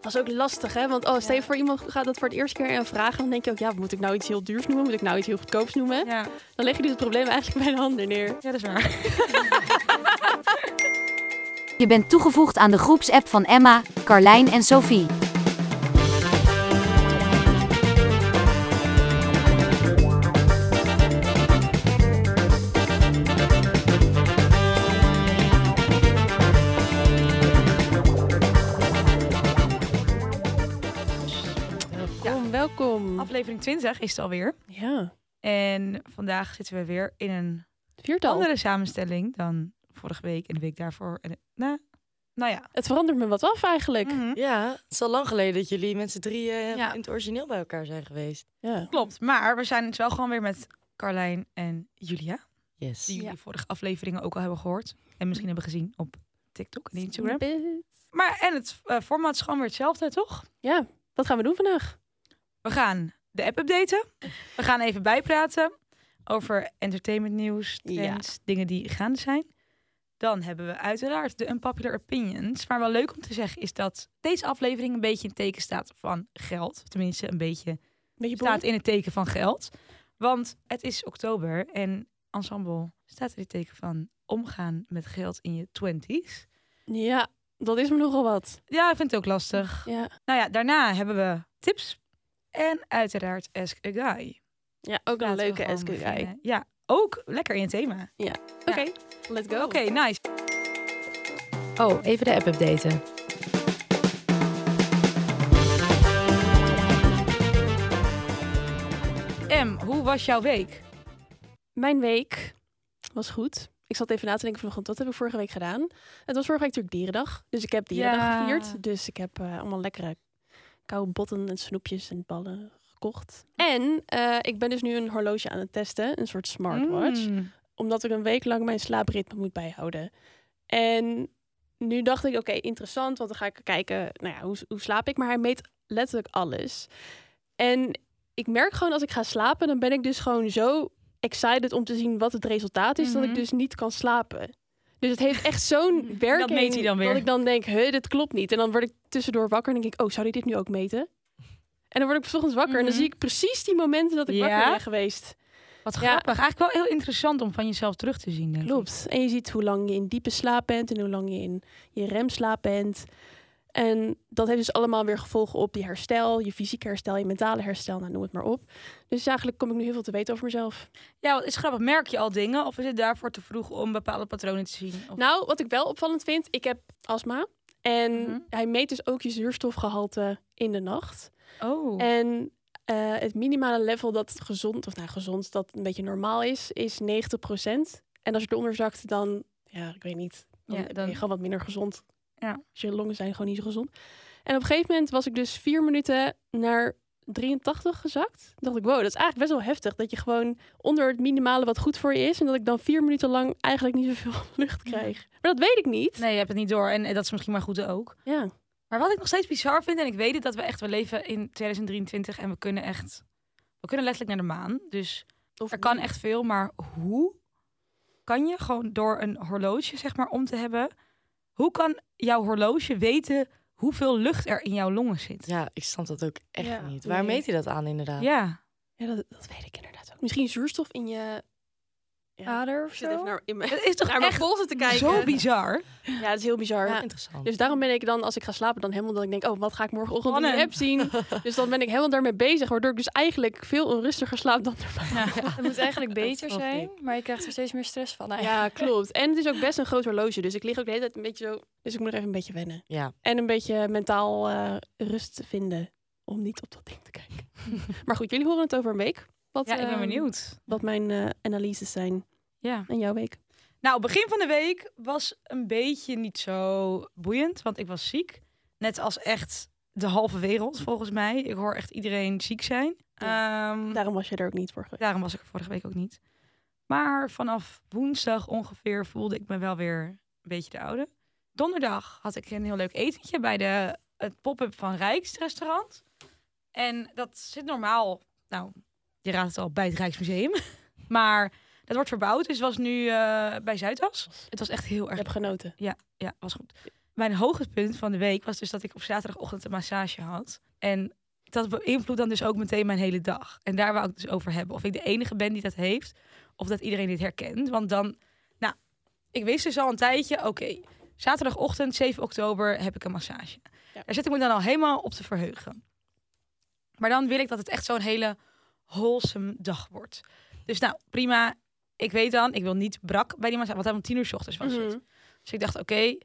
Dat is ook lastig, hè? Want oh, stel je voor iemand gaat dat voor het eerste keer vragen. Dan denk je ook, ja, moet ik nou iets heel duurs noemen? Moet ik nou iets heel goedkoops noemen? Ja, Dan leg je dus het probleem eigenlijk bij de handen neer. ja dat is waar. Je bent toegevoegd aan de groepsapp van Emma, Carlijn en Sophie. 20 is het alweer. Ja, En vandaag zitten we weer in een viertal. andere samenstelling dan vorige week en de week daarvoor. En, nou, nou ja. Het verandert me wat af eigenlijk. Mhm. Ja, het is al lang geleden dat jullie met z'n drieën Ja. in het origineel bij elkaar zijn geweest. Ja. Klopt, maar we zijn het wel gewoon weer met Carlijn en Julia. Yes. Die jullie Ja. vorige afleveringen ook al hebben gehoord. En misschien hebben gezien op TikTok en Instagram. Maar en het eh, format is gewoon weer hetzelfde, toch? Ja, wat gaan we doen vandaag? We gaan de app updaten. We gaan even bijpraten over entertainment nieuws, Ja. trends, dingen die gaande zijn. Dan hebben we uiteraard de unpopular opinions. Maar wel leuk om te zeggen is dat deze aflevering een beetje in het teken staat van geld. Tenminste, een beetje Beetje staat in het teken van geld. Want het is oktober en Ensemble staat in het teken van omgaan met geld in je twenties. Ja, dat is me nogal wat. Ja, ik vind het ook lastig. Ja, Nou ja, daarna hebben we tips en uiteraard Ask a Guy. ja ook een Laten leuke Ask a Guy. beginnen. Ja, ook lekker in het thema. Oké, let's go. Oké, nice. Oh, even de app updaten. Em, hoe was jouw week? Mijn week was goed. Ik zat even na te denken vanochtend, wat heb ik vorige week gedaan? Het was vorige week natuurlijk dierendag. Dus ik heb dierendag Ja. gevierd. Dus ik heb eh, allemaal lekkere koude botten en snoepjes en ballen gekocht. En eh, ik ben dus nu een horloge aan het testen, een soort smartwatch. Mm. Omdat ik een week lang mijn slaapritme moet bijhouden. En nu dacht ik, oké, interessant, want dan ga ik kijken, nou ja, hoe, hoe slaap ik? Maar hij meet letterlijk alles. En ik merk gewoon als ik ga slapen, dan ben ik dus gewoon zo excited om te zien wat het resultaat is, dat ik Mhm. dus niet kan slapen. Dus het heeft echt zo'n werking meet hij dan weer. dat ik dan denk, huh, dit klopt niet. En dan word ik tussendoor wakker en denk ik, oh, zou hij dit nu ook meten? En dan word ik 's ochtends wakker en dan Mhm. zie ik precies die momenten dat ik Ja? wakker ben geweest. Wat Ja. grappig. Eigenlijk wel heel interessant om van jezelf terug te zien. Denk ik. Klopt. En je ziet hoe lang je in diepe slaap bent en hoe lang je in je remslaap bent. En dat heeft dus allemaal weer gevolgen op je herstel, je fysieke herstel, je mentale herstel, nou, noem het maar op. Dus eigenlijk kom ik nu heel veel te weten over mezelf. Ja, wat is grappig. Merk je al dingen of is het daarvoor te vroeg om bepaalde patronen te zien? Of... Nou, wat ik wel opvallend vind, ik heb astma. En Mhm. hij meet dus ook je zuurstofgehalte in de nacht. oh. En eh, het minimale level dat gezond, of nou gezond, dat een beetje normaal is, is 90%. En als je eronder zakt, dan, ja, ik weet niet, dan, Ja, ben dan- je gewoon wat minder gezond. Ja. Dus je longen zijn gewoon niet zo gezond. En op een gegeven moment was ik dus vier minuten naar 83 gezakt. Toen dacht ik, wow, dat is eigenlijk best wel heftig. Dat je gewoon onder het minimale wat goed voor je is. En dat ik dan vier minuten lang eigenlijk niet zoveel lucht krijg. Maar dat weet ik niet. Nee, je hebt het niet door. En dat is misschien maar goed ook. Ja. Maar wat ik nog steeds bizar vind, en ik weet het dat we echt, we leven in 2023 en we kunnen echt, we kunnen letterlijk naar de maan. Dus Of er kan echt veel, maar hoe kan je gewoon door een horloge, zeg maar, om te hebben, hoe kan jouw horloge weten hoeveel lucht er in jouw longen zit? Ja, ik snap dat ook echt Ja, niet. nee. Waar meet hij dat aan inderdaad? Ja. Ja, dat, dat weet ik inderdaad ook. Misschien zuurstof in je. Ader Ik of zo? naar, in mijn, Het is toch naar mijn echt polsen te kijken. zo bizar? Ja, het is heel bizar. Ja, interessant. Dus daarom ben ik dan, als ik ga slapen, dan helemaal dat ik denk, oh, wat ga ik morgenochtend in de app zien? dus dan ben ik helemaal daarmee bezig, waardoor ik dus eigenlijk veel onrustiger slaap dan normaal. Het moet eigenlijk beter zijn, ik. maar je krijgt er steeds meer stress van. Ja, klopt. En het is ook best een groot horloge, dus ik lig ook de hele tijd een beetje zo. Dus ik moet er even een beetje wennen. Ja, En een beetje mentaal eh, rust vinden om niet op dat ding te kijken. maar goed, jullie horen het over een week. Wat, Ja, ik ben ehm, benieuwd. Wat mijn eh, analyses zijn. Ja. En jouw week? Nou, begin van de week was een beetje niet zo boeiend, want ik was ziek. Net als echt de halve wereld, volgens mij. Ik hoor echt iedereen ziek zijn. Ehm, Daarom was je er ook niet voor geweest. daarom was ik er vorige week ook niet. Maar vanaf woensdag ongeveer voelde ik me wel weer een beetje de oude. Donderdag had ik een heel leuk etentje bij de, het pop-up van Rijks restaurant. En dat zit normaal, nou, je raadt het al, bij het Rijksmuseum. maar dat wordt verbouwd, dus was nu eh, bij Zuidas. Het was echt heel Ik erg heb genoten. ja, was goed. mijn hoogtepunt van de week was dus dat ik op zaterdagochtend een massage had. En dat beïnvloedt dan dus ook meteen mijn hele dag. En daar wou ik het dus over hebben. Of ik de enige ben die dat heeft, of dat iedereen dit herkent. Want dan, nou, ik wist dus al een tijdje, oké, zaterdagochtend 7 oktober heb ik een massage. Ja. Daar zit ik me dan al helemaal op te verheugen. Maar dan wil ik dat het echt zo'n hele wholesome dag wordt. Dus nou, prima. Ik weet dan, ik wil niet brak bij die massage, want hij om tien uur 's ochtends was het. Mhm. Dus ik dacht, oké,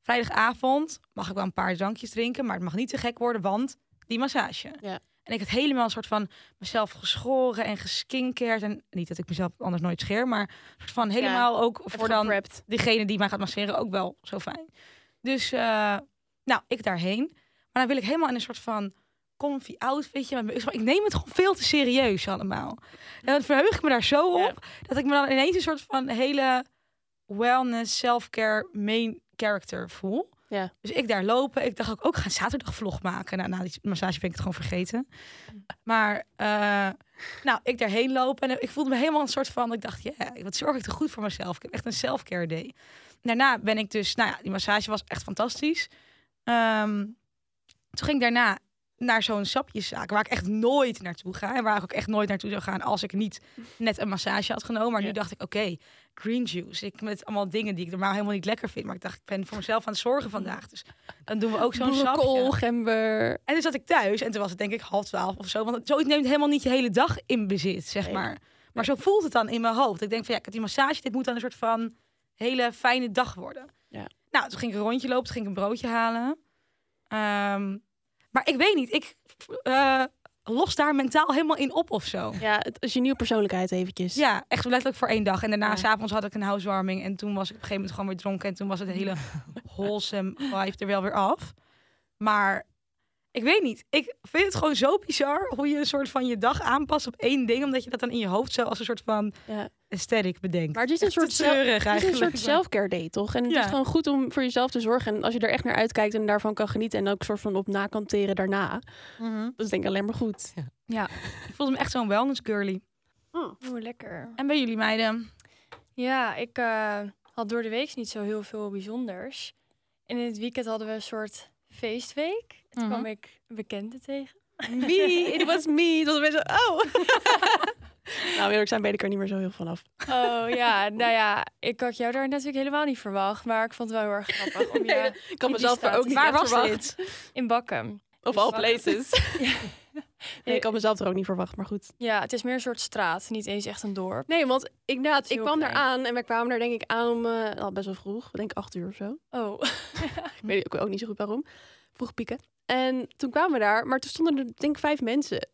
vrijdagavond mag ik wel een paar drankjes drinken, maar het mag niet te gek worden, want die massage. Ja. En ik had helemaal een soort van mezelf geschoren en geskinkerd. En niet dat ik mezelf anders nooit scheer, maar een soort van helemaal ook voor dan diegene die mij gaat masseren ook wel zo fijn. Dus, eh, nou, ik daarheen. Maar dan wil ik helemaal in een soort van comfy outfitje. Maar Ik neem het gewoon veel te serieus allemaal. En dan verheug ik me daar zo op, dat ik me dan ineens een soort van hele wellness, self-care main character voel. Ja. Dus ik daar lopen. Ik dacht ook, ook ga een zaterdag vlog maken. Nou, na die massage ben ik het gewoon vergeten. Maar uh, nou, ik daarheen lopen en ik voelde me helemaal een soort van. Ik dacht, ja, wat zorg ik toch goed voor mezelf. Ik heb echt een self-care day. Daarna ben ik dus, nou ja, die massage was echt fantastisch. Um, toen ging ik daarna naar zo'n sapjeszaak waar ik echt nooit naartoe ga. En waar ik ook echt nooit naartoe zou gaan als ik niet net een massage had genomen. Maar Ja. nu dacht ik, oké, green juice. Ik met allemaal dingen die ik normaal helemaal niet lekker vind. Maar ik dacht, ik ben voor mezelf aan het zorgen vandaag. Dus dan doen we ook zo'n sapje. gember. En toen zat ik thuis en toen was het denk ik half twaalf of zo. Want zoiets neemt helemaal niet je hele dag in bezit, zeg Nee. maar. Maar zo voelt het dan in mijn hoofd. Ik denk van ja, ik heb die massage. Dit moet dan een soort van hele fijne dag worden. Ja. Nou, toen ging ik een rondje lopen. Toen ging ik een broodje halen. Ehm, maar ik weet niet. Ik eh, los daar mentaal helemaal in op of zo. Ja, het is je nieuwe persoonlijkheid eventjes. Ja, echt letterlijk voor één dag. En daarna, Ja. s'avonds had ik een housewarming. En toen was ik op een gegeven moment gewoon weer dronken. En toen was het hele wholesome vibe er wel weer af. Maar ik weet niet. Ik vind het gewoon zo bizar hoe je een soort van je dag aanpast op één ding. Omdat je dat dan in je hoofd zo als een soort van Ja. aesthetic bedenkt. Maar het is een Echt soort, treurig het is een eigenlijk. soort self-care day, toch? En het Ja. is gewoon goed om voor jezelf te zorgen. En als je er echt naar uitkijkt en daarvan kan genieten... en ook soort van op na kan teren daarna... Mhm. dat is denk ik alleen maar goed. Ik voelde me echt zo'n wellness girly. Oeh, lekker. En bij jullie meiden? Ja, ik eh, had door de week niet zo heel veel bijzonders. En in het weekend hadden we een soort feestweek. Toen Mhm. kwam ik een bekende tegen. Me, it was me. Dat was zo, oh. nou, eerlijk zijn weet ik er niet meer zo heel van af. Oh ja, nou ja, ik had jou daar natuurlijk helemaal niet verwacht. Maar ik vond het wel heel erg grappig om je Nee, Ik kan mezelf er ook niet Waar was verwacht. dit? in bakken. Of all places. Ja. Nee, ik had mezelf er ook niet verwacht, maar goed. Ja, het is meer een soort straat, niet eens echt een dorp. Nee, want ik, inderdaad, ik kwam daar aan en we kwamen daar denk ik aan om eh, al best wel vroeg. Ik denk acht uur of zo. Oh, Ik weet ook, ook niet zo goed waarom. Vroeg pieken. En toen kwamen we daar, maar toen stonden er denk ik vijf mensen.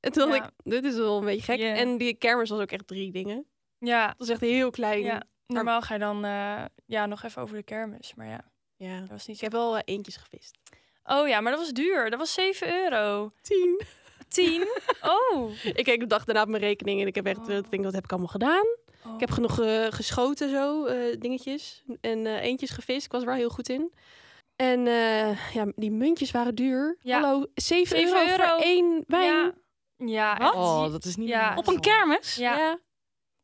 En toen dacht Ja. ik, dit is wel een beetje gek. En die kermis was ook echt drie dingen. ja. Dat was echt heel klein. ja. Normaal ga je dan eh, ja, nog even over de kermis. Maar ja, Ja. dat was niet Ik heb wel eh, eentjes gevist. Oh ja, maar dat was duur. Dat was 7 euro. Tien. 10? Oh. Ik keek de dag daarna op mijn rekening en ik heb echt, Oh. eh, ik denk, wat heb ik allemaal gedaan? oh. Ik heb genoeg geschoten zo, dingetjes. En eentjes gevist. Ik was er wel heel goed in. En eh, ja, die muntjes waren duur. Ja. Hallo, 7, Zeven euro, euro. voor één wijn. Ja, ja, Wat? echt. Oh, dat is niet Ja. Op een kermis? Ja. ja.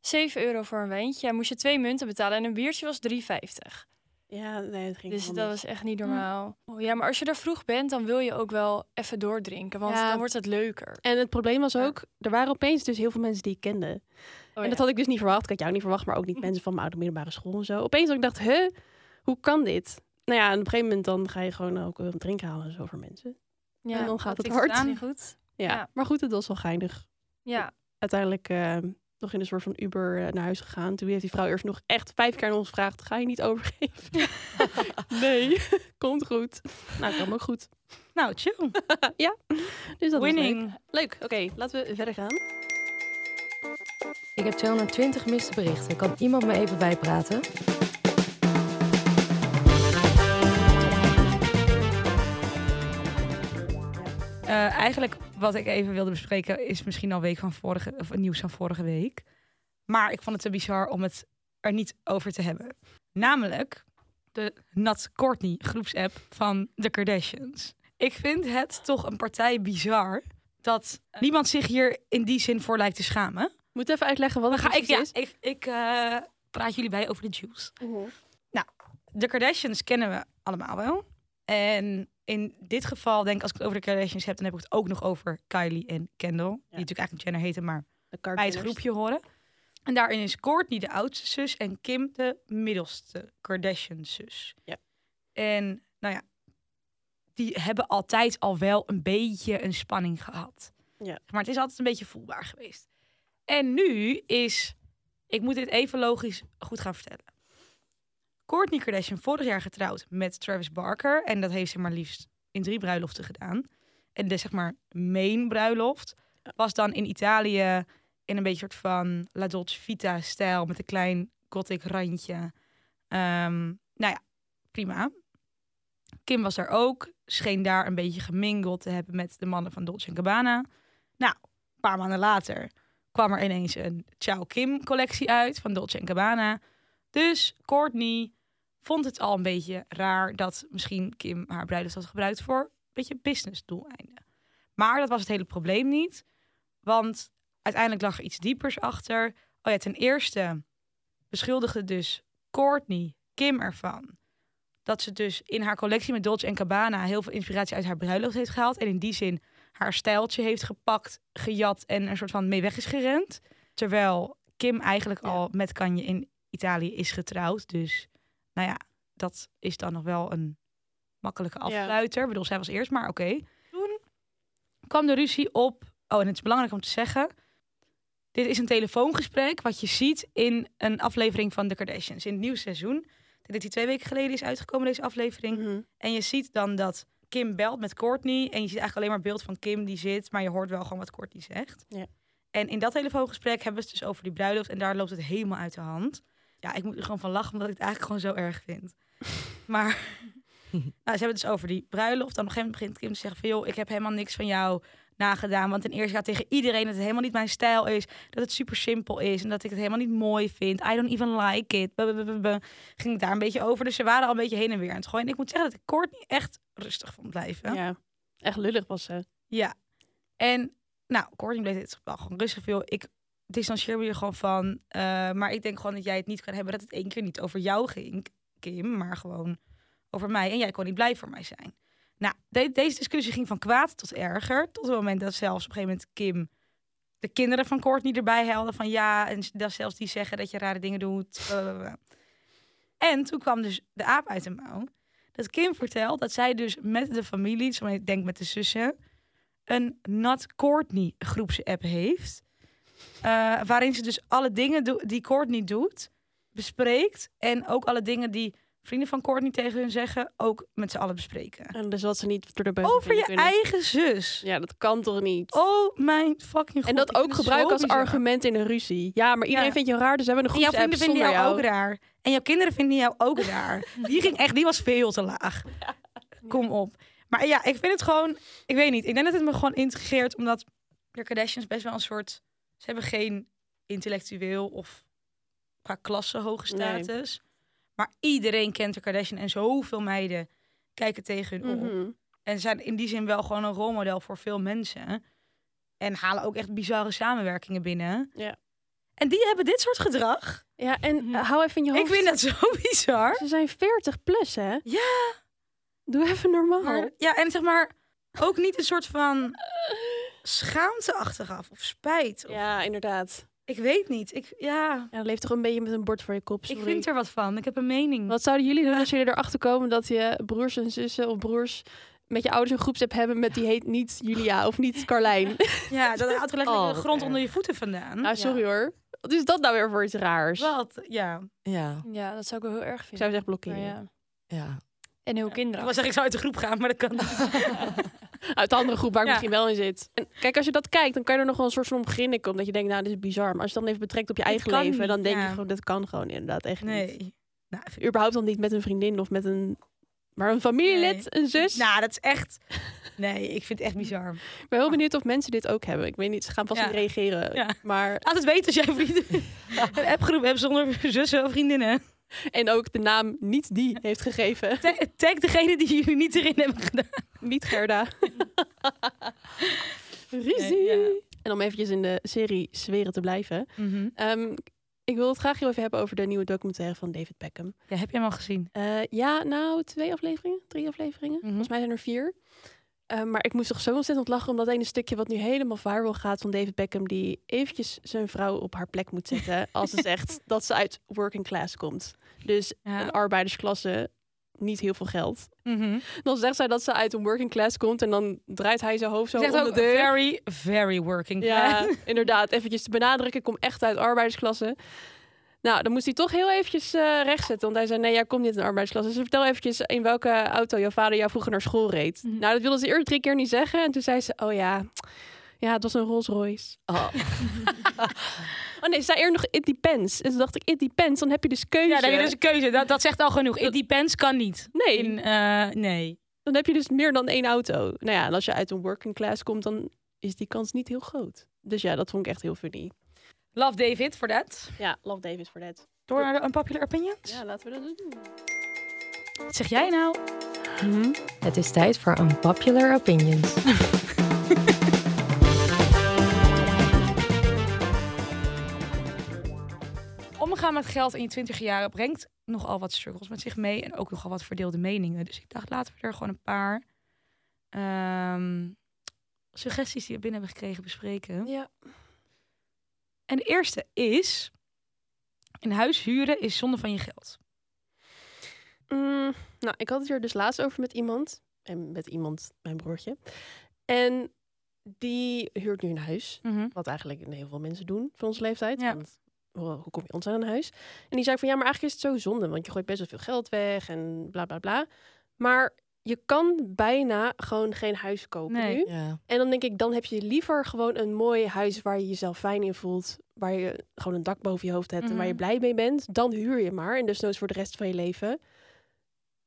7 euro voor een wijntje. Ja, moest je twee munten betalen en een biertje was 3,50. Ja, nee, het ging Dus dat was echt niet normaal. Oh, ja, maar als je er vroeg bent, dan wil je ook wel even doordrinken. Want Ja. dan wordt het leuker. En het probleem was Ja. ook, er waren opeens dus heel veel mensen die ik kende. Oh, en dat had ik dus niet verwacht. Ik had jou niet verwacht, maar ook niet mensen van mijn oude middelbare school en zo. Opeens dat ik dacht, huh, hoe kan dit? Nou ja, en op een gegeven moment dan ga je gewoon ook een drink halen en zo voor mensen. ja. en dan gaat het hard. gedaan. Niet goed. Ja. Ja. maar goed, het was wel geinig. Ja. Uiteindelijk eh, nog in een soort van Uber eh, naar huis gegaan. Toen heeft die vrouw eerst nog echt vijf keer aan ons gevraagd, ga je niet overgeven? nee, komt goed. Nou, kwam ook goed. Nou, chill. Dus dat was leuk. Winning. Leuk, oké, laten we verder gaan. Ik heb 220 gemiste berichten. Kan iemand me even bijpraten? Eh, eigenlijk wat ik even wilde bespreken is misschien al week van vorige, of nieuws van vorige week. Maar ik vond het te bizar om het er niet over te hebben. Namelijk de Nat Courtney groepsapp van de Kardashians. Ik vind het toch een partij bizar dat niemand zich hier in die zin voor lijkt te schamen. Moet even uitleggen wat het ga ik, ja, is. ik, ik eh, praat jullie bij over de juice. De Kardashians kennen we allemaal wel. En in dit geval, denk ik, als ik het over de Kardashians heb, dan heb ik het ook nog over Kylie en Kendall. Die natuurlijk eigenlijk Jenner heten, maar bij het groepje horen. En daarin is Kourtney de oudste zus en Kim de middelste Kardashian zus. Ja. En nou ja, die hebben altijd al wel een beetje een spanning gehad. Ja. Maar het is altijd een beetje voelbaar geweest. En nu is, ik moet dit even logisch goed gaan vertellen. Kourtney Kardashian vorig jaar getrouwd met Travis Barker. En dat heeft ze maar liefst in drie bruiloften gedaan. En de zeg maar main bruiloft was dan in Italië in een beetje soort van La Dolce Vita stijl met een klein gothic randje. Ehm, nou ja, prima. Kim was er ook. Scheen daar een beetje gemingeld te hebben met de mannen van Dolce Gabbana. Nou, een paar maanden later kwam er ineens een Ciao Kim collectie uit van Dolce Gabbana. Dus Courtney vond het al een beetje raar dat misschien Kim haar bruiloft had gebruikt voor een beetje business doeleinden. Maar dat was het hele probleem niet. Want uiteindelijk lag er iets diepers achter. Oh ja, ten eerste beschuldigde dus Courtney Kim ervan dat ze dus in haar collectie met Dolce Gabbana heel veel inspiratie uit haar bruiloft heeft gehaald. En in die zin haar stijltje heeft gepakt, gejat en een soort van mee weg is gerend. Terwijl Kim eigenlijk Ja. al met Kanye in Italië is getrouwd. Dus nou ja, dat is dan nog wel een makkelijke afsluiter. Ik bedoel, zij was eerst, maar oké. Toen kwam de ruzie op. Oh, en het is belangrijk om te zeggen. Dit is een telefoongesprek wat je ziet in een aflevering van The Kardashians. In het nieuwe seizoen. Dat die twee weken geleden is uitgekomen, deze aflevering. Mhm. En je ziet dan dat Kim belt met Courtney. En je ziet eigenlijk alleen maar beeld van Kim die zit. Maar je hoort wel gewoon wat Courtney zegt. Ja. En in dat telefoongesprek hebben we het dus over die bruiloft. En daar loopt het helemaal uit de hand. Ja, ik moet er gewoon van lachen, omdat ik het eigenlijk gewoon zo erg vind. maar nou, ze hebben het dus over die bruiloft. Dan op een gegeven moment begint Kim te zeggen van... joh, ik heb helemaal niks van jou nagedaan. Want ten eerste gaat tegen iedereen dat het helemaal niet mijn stijl is. Dat het super simpel is. En dat ik het helemaal niet mooi vind. I don't even like it. Blablabla. Ging daar een beetje over. Dus ze waren al een beetje heen en weer aan het gooien. En ik moet zeggen dat ik Courtney echt rustig vond blijven. Ja. Echt lullig was ze. Ja. En nou, Courtney bleef dit wel gewoon rustig veel. Ik distancieer me er gewoon van. Eh, maar ik denk gewoon dat jij het niet kan hebben dat het één keer niet over jou ging, Kim, maar gewoon over mij. En jij kon niet blij voor mij zijn. Nou, de- deze discussie ging van kwaad tot erger. Tot het moment dat zelfs op een gegeven moment Kim de kinderen van Courtney erbij haalde. Van ja, en dat zelfs die zeggen dat je rare dingen doet. blablabla. En toen kwam dus de aap uit de mouw. Dat Kim vertelt dat zij dus met de familie, ik denk met de zussen, een Not Courtney groepsapp heeft. Eh, waarin ze dus alle dingen do- die Courtney doet, bespreekt. En ook alle dingen die vrienden van Courtney tegen hun zeggen, ook met z'n allen bespreken. En dus wat ze niet door de beugel Over je kunnen. eigen zus. Ja, dat kan toch niet? Oh mijn fucking god. en dat ook gebruiken als bizar. argument in een ruzie. Ja, maar iedereen Ja. vindt je raar, dus we hebben een groepsapp vrienden vinden jou. ook raar. En jouw kinderen vinden jou ook raar. Die ging echt, die was veel te laag. Kom op. Maar ja, ik vind het gewoon, ik weet niet. Ik denk dat het me gewoon intrigeert, omdat de Kardashians best wel een soort, ze hebben geen intellectueel of qua klasse hoge Nee. status. Maar iedereen kent de Kardashian en zoveel meiden kijken tegen hun op. Mhm. En zijn in die zin wel gewoon een rolmodel voor veel mensen. En halen ook echt bizarre samenwerkingen binnen. Ja. En die hebben dit soort gedrag. Ja, en eh, hou even in je hoofd. Ik vind dat zo bizar. Ze zijn 40 plus, hè? Ja. Doe even normaal. Maar, ja, en zeg maar ook niet een soort van schaamte achteraf of spijt. Of, Ja, inderdaad. Ik weet niet. Ik, ja, Ja, dat leeft toch een beetje met een bord voor je kop. ik vind er wat van. Ik heb een mening. Wat zouden jullie doen als jullie erachter komen dat je broers en zussen of broers met je ouders een groepsapp hebben met die heet niet Julia of niet Carlijn? Ja, dat haalt gelijk Oh, de grond erg. onder je voeten vandaan. nou, sorry hoor. Wat is dat nou weer voor iets raars? Wat? Ja. Ja, Ja, dat zou ik wel heel erg Ik vinden. zou ze echt blokkeren. ja. ja. En heel Ik kinderen. wil zeggen, ik zou uit de groep gaan, maar dat kan niet. Uit de andere groep waar ik Ja. misschien wel in zit. En kijk, als je dat kijkt, dan kan je er nog wel een soort van grinniken. Omdat je denkt, nou, dit is bizar. Maar als je dan even betrekt op je eigen leven, niet, dan denk ja. je gewoon, dit kan gewoon inderdaad echt niet. Nee. Nou, vind- Überhaupt dan niet met een vriendin of met een... Maar een familielid, een zus. nou, dat is echt... Nee, ik vind het echt bizar. Ik ben heel benieuwd of mensen dit ook hebben. Ik weet niet, ze gaan vast Ja. niet reageren. Maar, Laat het weten als jij vrienden... een appgroep hebt zonder zussen of vriendinnen. en ook de naam niet die heeft gegeven. Ta- Tag degene die jullie niet erin hebben gedaan. Niet Gerda. Ruzie. Ja. En om eventjes in de serie Zweren te blijven. Ehm, Ik wil het graag heel even hebben over de nieuwe documentaire van David Beckham. Ja, heb je hem al gezien? Eh, ja, nou, twee afleveringen, drie afleveringen. Mhm. Volgens mij zijn er vier. Eh, maar ik moest toch zo ontzettend lachen om dat ene stukje wat nu helemaal viral gaat van David Beckham, die eventjes zijn vrouw op haar plek moet zetten als ze zegt dat ze uit working class komt. Dus Ja. een arbeidersklasse, niet heel veel geld. Mhm. Dan zegt zij dat ze uit een working class komt en dan draait hij zijn hoofd zo Zegt om de deur. very, very working Ja, class. inderdaad. Eventjes te benadrukken, ik kom echt uit arbeidersklasse. Nou, dan moest hij toch heel eventjes eh rechtzetten. Want hij zei, nee, jij komt niet in de arbeidersklasse. Dus vertel eventjes in welke auto jouw vader jou vroeger naar school reed. Mhm. Nou, dat wilde ze eerst drie keer niet zeggen. En toen zei ze, oh ja, ja, het was een Rolls Royce. Oh. Oh nee, ze zei eerder nog, it depends. En toen dacht ik, it depends, dan heb je dus keuze. Ja, dan heb je dus een keuze. Dat, dat zegt al genoeg. It depends kan niet. Nee, In, eh, nee. dan heb je dus meer dan één auto. Nou ja, en als je uit een working class komt, dan is die kans niet heel groot. Dus ja, dat vond ik echt heel funny. Love David voor dat. Ja, love David voor dat. Door naar de unpopular opinions. Ja, laten we dat doen. Wat zeg jij nou? Het is tijd voor Unpopular Opinions. Omgaan met geld in je twintig jaren brengt nogal wat struggles met zich mee. En ook nogal wat verdeelde meningen. Dus ik dacht, laten we er gewoon een paar ehm, suggesties die we binnen hebben gekregen bespreken. Ja. En de eerste is... Een huis huren is zonde van je geld. Mm, nou, ik had het er dus laatst over met iemand. En met iemand, mijn broertje. En die huurt nu een huis. Wat eigenlijk heel veel mensen doen van onze leeftijd. Ja. Want hoe hoe kom je ons aan een huis? En die zei van ja, maar eigenlijk is het zo zonde. Want je gooit best wel veel geld weg en bla bla bla. Maar je kan bijna gewoon geen huis kopen Nee. nu. Ja. En dan denk ik, dan heb je liever gewoon een mooi huis waar je jezelf fijn in voelt. Waar je gewoon een dak boven je hoofd hebt en waar je Mhm. blij mee bent. Dan huur je maar. En dus nooit voor de rest van je leven.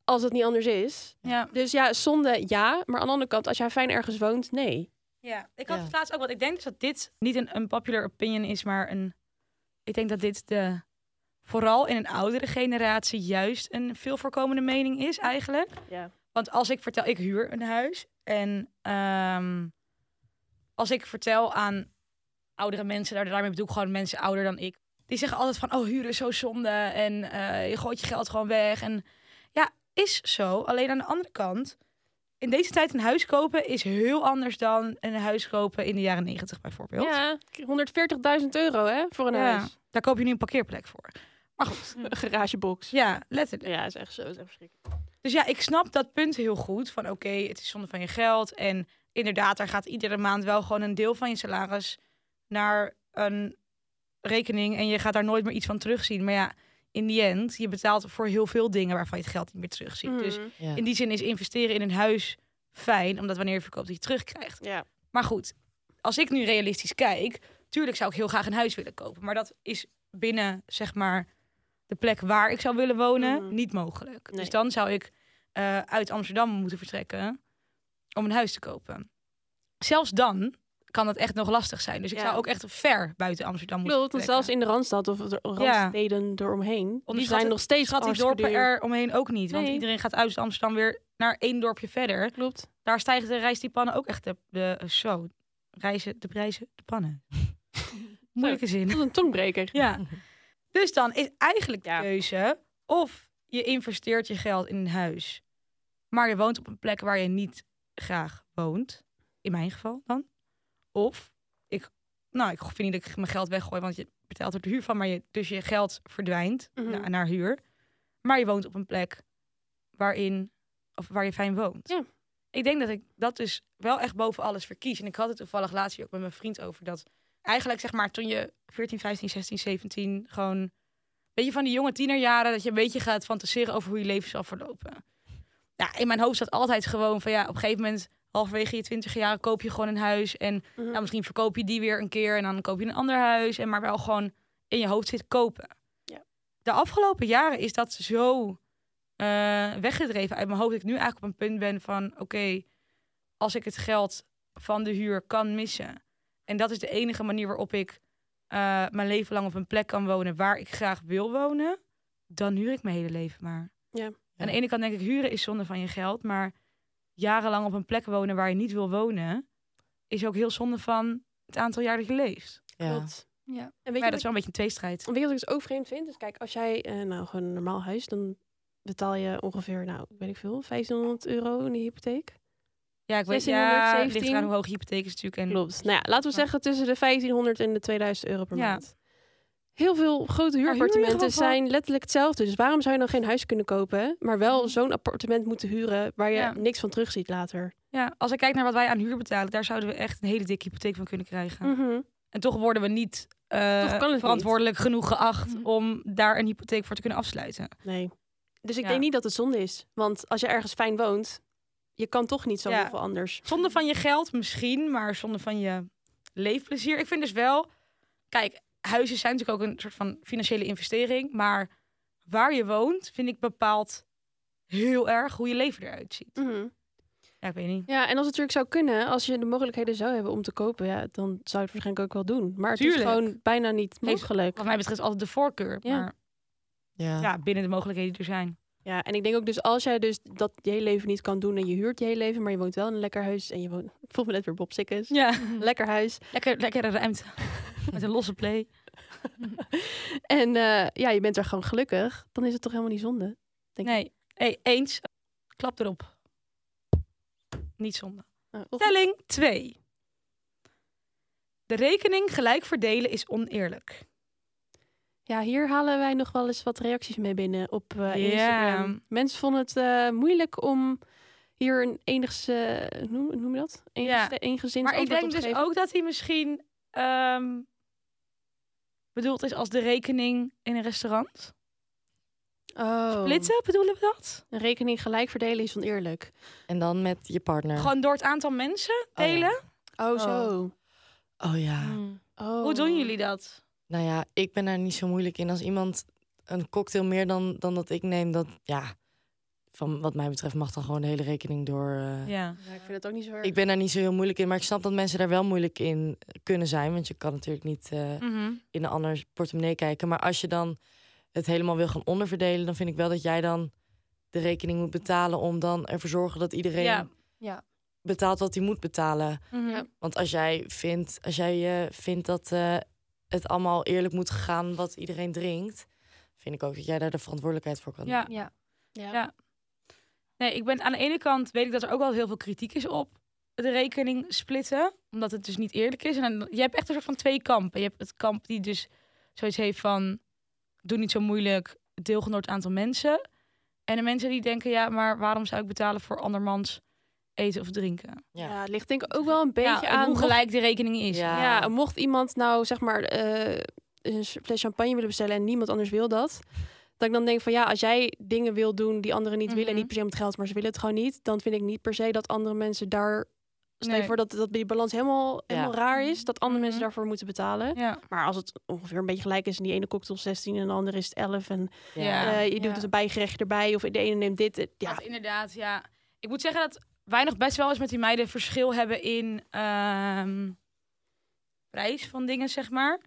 Als het niet anders is. Ja. Dus ja, zonde ja. Maar aan de andere kant, als jij fijn ergens woont, nee. Ja, ik had Ja. het laatst ook, want ik denk dus dat dit niet een, een popular opinion is, maar een. Ik denk dat dit de. Vooral in een oudere generatie juist een veel voorkomende mening is eigenlijk. Ja. Want als ik vertel, ik huur een huis. En ehm, als ik vertel aan oudere mensen, daar- daarmee bedoel ik gewoon mensen ouder dan ik. Die zeggen altijd van, oh huren is zo zonde en eh, je gooit je geld gewoon weg. En ja, is zo. Alleen aan de andere kant, in deze tijd een huis kopen is heel anders dan een huis kopen in de jaren negentig bijvoorbeeld. Ja, 140.000 euro hè, voor een Ja. huis. Daar koop je nu een parkeerplek voor. Maar goed, Een garagebox. ja, letterlijk. Ja, is echt zo. Is echt verschrikkelijk. Dus ja, ik snap dat punt heel goed. Van oké, het is zonde van je geld. En inderdaad, daar gaat iedere maand wel gewoon een deel van je salaris naar een rekening. En je gaat daar nooit meer iets van terugzien. Maar ja, in die end, je betaalt voor heel veel dingen waarvan je het geld niet meer terugziet. Dus Mhm. Ja. in die zin is investeren in een huis fijn. Omdat wanneer je verkoopt, je het terugkrijgt. Ja. Maar goed, als ik nu realistisch kijk, tuurlijk zou ik heel graag een huis willen kopen. Maar dat is binnen, zeg maar, de plek waar ik zou willen wonen, Mhm. niet mogelijk. Nee. Dus dan zou ik eh, uit Amsterdam moeten vertrekken om een huis te kopen. Zelfs dan kan dat echt nog lastig zijn. Dus ik Ja. zou ook echt ver buiten Amsterdam moeten Klopt, want zelfs in de Randstad of de randsteden eromheen, die zijn nog steeds Schat die dorpen duur. er omheen ook niet. Want Nee. iedereen gaat uit Amsterdam weer naar één dorpje verder. Klopt. Daar stijgen de rijstiepannen ook echt de, de zo. Reizen, de prijzen, de pannen. Moeilijke zin. Dat is een tongbreker. Ja. Dus dan is eigenlijk de Ja. keuze of je investeert je geld in een huis, maar je woont op een plek waar je niet graag woont. In mijn geval dan. Of ik, nou, ik vind niet dat ik mijn geld weggooi, want je betaalt er de huur van, maar je, dus je geld verdwijnt Mhm. na- naar huur. Maar je woont op een plek waarin, of waar je fijn woont. Ja. Ik denk dat ik dat dus wel echt boven alles verkies. En ik had het toevallig laatst hier ook met mijn vriend over dat eigenlijk zeg maar toen je 14, 15, 16, 17 gewoon weet je van die jonge tienerjaren dat je een beetje gaat fantaseren over hoe je leven zal verlopen. Ja, in mijn hoofd zat altijd gewoon van ja, op een gegeven moment halverwege je 20 jaar koop je gewoon een huis en nou, misschien verkoop je die weer een keer en dan koop je een ander huis en maar wel gewoon in je hoofd zit kopen. Ja. De afgelopen jaren is dat zo eh, weggedreven uit mijn hoofd dat ik nu eigenlijk op een punt ben van oké, als ik het geld van de huur kan missen en dat is de enige manier waarop ik eh, mijn leven lang op een plek kan wonen waar ik graag wil wonen, dan huur ik mijn hele leven maar. Ja. Aan de ene kant denk ik, huren is zonde van je geld, maar jarenlang op een plek wonen waar je niet wil wonen, is ook heel zonde van het aantal jaar dat je leeft. Ja. Klopt. Ja. En weet Maar dat is wel een beetje een tweestrijd. weet je wat ik dus ook vreemd vind? Dus kijk, als jij eh, nou gewoon een normaal huis, dan betaal je ongeveer, nou, weet ik veel, 1500 euro in de hypotheek. Ja, ik weet 1600, ja, het ligt 17. eraan hoe hoog je hypotheek is natuurlijk. En Klopt. Nou ja, laten we zeggen tussen de 1500 en de 2000 euro per Ja. maand. Heel veel grote huurappartementen zijn letterlijk hetzelfde. Dus waarom zou je dan geen huis kunnen kopen, maar wel Mhm. zo'n appartement moeten huren waar je Ja. niks van terugziet later? Ja, als ik kijk naar wat wij aan huur betalen, daar zouden we echt een hele dikke hypotheek van kunnen krijgen. Mhm. En toch worden we niet eh, verantwoordelijk genoeg geacht Mhm. om daar een hypotheek voor te kunnen afsluiten. Nee. Dus ik Ja. denk niet dat het zonde is. Want als je ergens fijn woont, je kan toch niet zo Ja. heel veel anders. Zonder van je geld misschien, maar zonder van je leefplezier. Ik vind dus wel, kijk, huizen zijn natuurlijk ook een soort van financiële investering, maar waar je woont, vind ik bepaalt heel erg hoe je leven eruit ziet. Mhm. Ja, ik weet niet. Ja, en als het natuurlijk zou kunnen, als je de mogelijkheden zou hebben om te kopen, ja, dan zou je het waarschijnlijk ook wel doen. Maar het Tuurlijk. is gewoon bijna niet mogelijk. Wat mij betreft altijd de voorkeur, Ja. maar Ja. ja, binnen de mogelijkheden die er zijn. Ja, en ik denk ook dus als jij dus dat je hele leven niet kan doen en je huurt je hele leven, maar je woont wel in een lekker huis en je woont, ik voel me net weer Bob Sikkes, Ja, lekker huis. lekker, lekkere ruimte met een losse play. En eh, ja, je bent er gewoon gelukkig, dan is het toch helemaal niet zonde. Denk. Nee, hey, eens. Klap erop. Niet zonde. Of- Stelling 2. De rekening gelijk verdelen is oneerlijk. Ja, hier halen wij nog wel eens wat reacties mee binnen op eh, Ja. Instagram. Mensen vonden het eh, moeilijk om hier een enigste, noem, hoe noem je dat? Ja. Enigszins Maar ik denk dus ook dat hij misschien ehm, bedoeld is als de rekening in een restaurant. Oh. Splitsen, bedoelen we dat? Een rekening gelijk verdelen is oneerlijk. En dan met je partner. Gewoon door het aantal mensen Oh ja. delen? Oh, zo. Oh ja. Oh. Hoe doen jullie dat? Nou ja, ik ben daar niet zo moeilijk in. Als iemand een cocktail meer dan, dan dat ik neem, dat ja, van wat mij betreft mag dan gewoon de hele rekening door. eh. Ja. Ja, ik vind het ook niet zo erg. Ik ben daar niet zo heel moeilijk in, maar ik snap dat mensen daar wel moeilijk in kunnen zijn. Want je kan natuurlijk niet eh, Mhm. in een ander portemonnee kijken. Maar als je dan het helemaal wil gaan onderverdelen, dan vind ik wel dat jij dan de rekening moet betalen om dan ervoor zorgen dat iedereen Ja. Ja. betaalt wat hij moet betalen. Mhm. Ja. Want als jij vindt, als jij, eh, vindt dat eh, het allemaal eerlijk moet gaan wat iedereen drinkt, vind ik ook dat jij daar de verantwoordelijkheid voor kan Ja. Ja. Ja. Ja. Nee, ik ben aan de ene kant weet ik dat er ook wel heel veel kritiek is op de rekening splitten, omdat het dus niet eerlijk is. En dan, je hebt echt een soort van twee kampen. Je hebt het kamp die dus zoiets heeft van doe niet zo moeilijk, deel gewoon door het aantal mensen. En de mensen die denken ja, maar waarom zou ik betalen voor andermans eten of drinken? Ja. Ja, het ligt denk ik ook wel een beetje ja, aan... hoe gelijk de rekening is. Ja. Ja, mocht iemand nou zeg maar eh, een fles champagne willen bestellen en niemand anders wil dat, dat ik dan denk van ja, als jij dingen wil doen die anderen niet willen, en Mhm. niet per se om het geld, maar ze willen het gewoon niet, dan vind ik niet per se dat andere mensen daar, stel je voor dat, dat die balans helemaal, helemaal raar is, dat andere mensen Mhm. daarvoor moeten betalen. Ja. Maar als het ongeveer een beetje gelijk is en die ene cocktail 16 en de andere is het 11 en Ja. eh, je doet ja. het een bijgerecht erbij of de ene neemt dit, eh, ja. Ja, inderdaad, ja. Ik moet zeggen dat wij nog best wel eens met die meiden verschil hebben in ehm, prijs van dingen, zeg maar.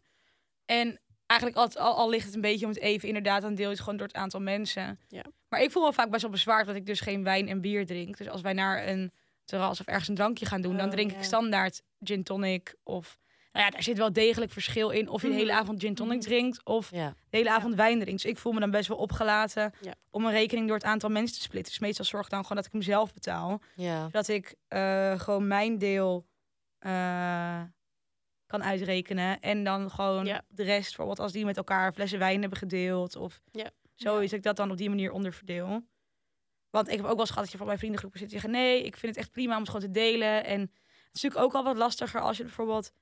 En eigenlijk al, al, al ligt het een beetje om het even, inderdaad, dan deel je het gewoon door het aantal mensen. Ja. Maar ik voel me vaak best wel bezwaard dat ik dus geen wijn en bier drink. Dus als wij naar een terras of ergens een drankje gaan doen, dan Oh, drink ja. ik standaard gin tonic of... Nou ja, daar zit wel degelijk verschil in of je de hele Mhm. avond gin tonic Mhm. drinkt of Ja. de hele avond wijn drinkt. Dus ik voel me dan best wel opgelaten Ja. om een rekening door het aantal mensen te splitten. Dus meestal zorg ik dan gewoon dat ik hem zelf betaal. Ja. Dat ik eh, gewoon mijn deel eh, kan uitrekenen. En dan gewoon de rest, bijvoorbeeld als die met elkaar flessen wijn hebben gedeeld. Of Ja. zoiets, dat ik dat dan op die manier onderverdeel. Want ik heb ook wel eens gehad dat je van mijn vriendengroepen zit en zeggen... nee, ik vind het echt prima om het gewoon te delen. En het is natuurlijk ook al wat lastiger als je bijvoorbeeld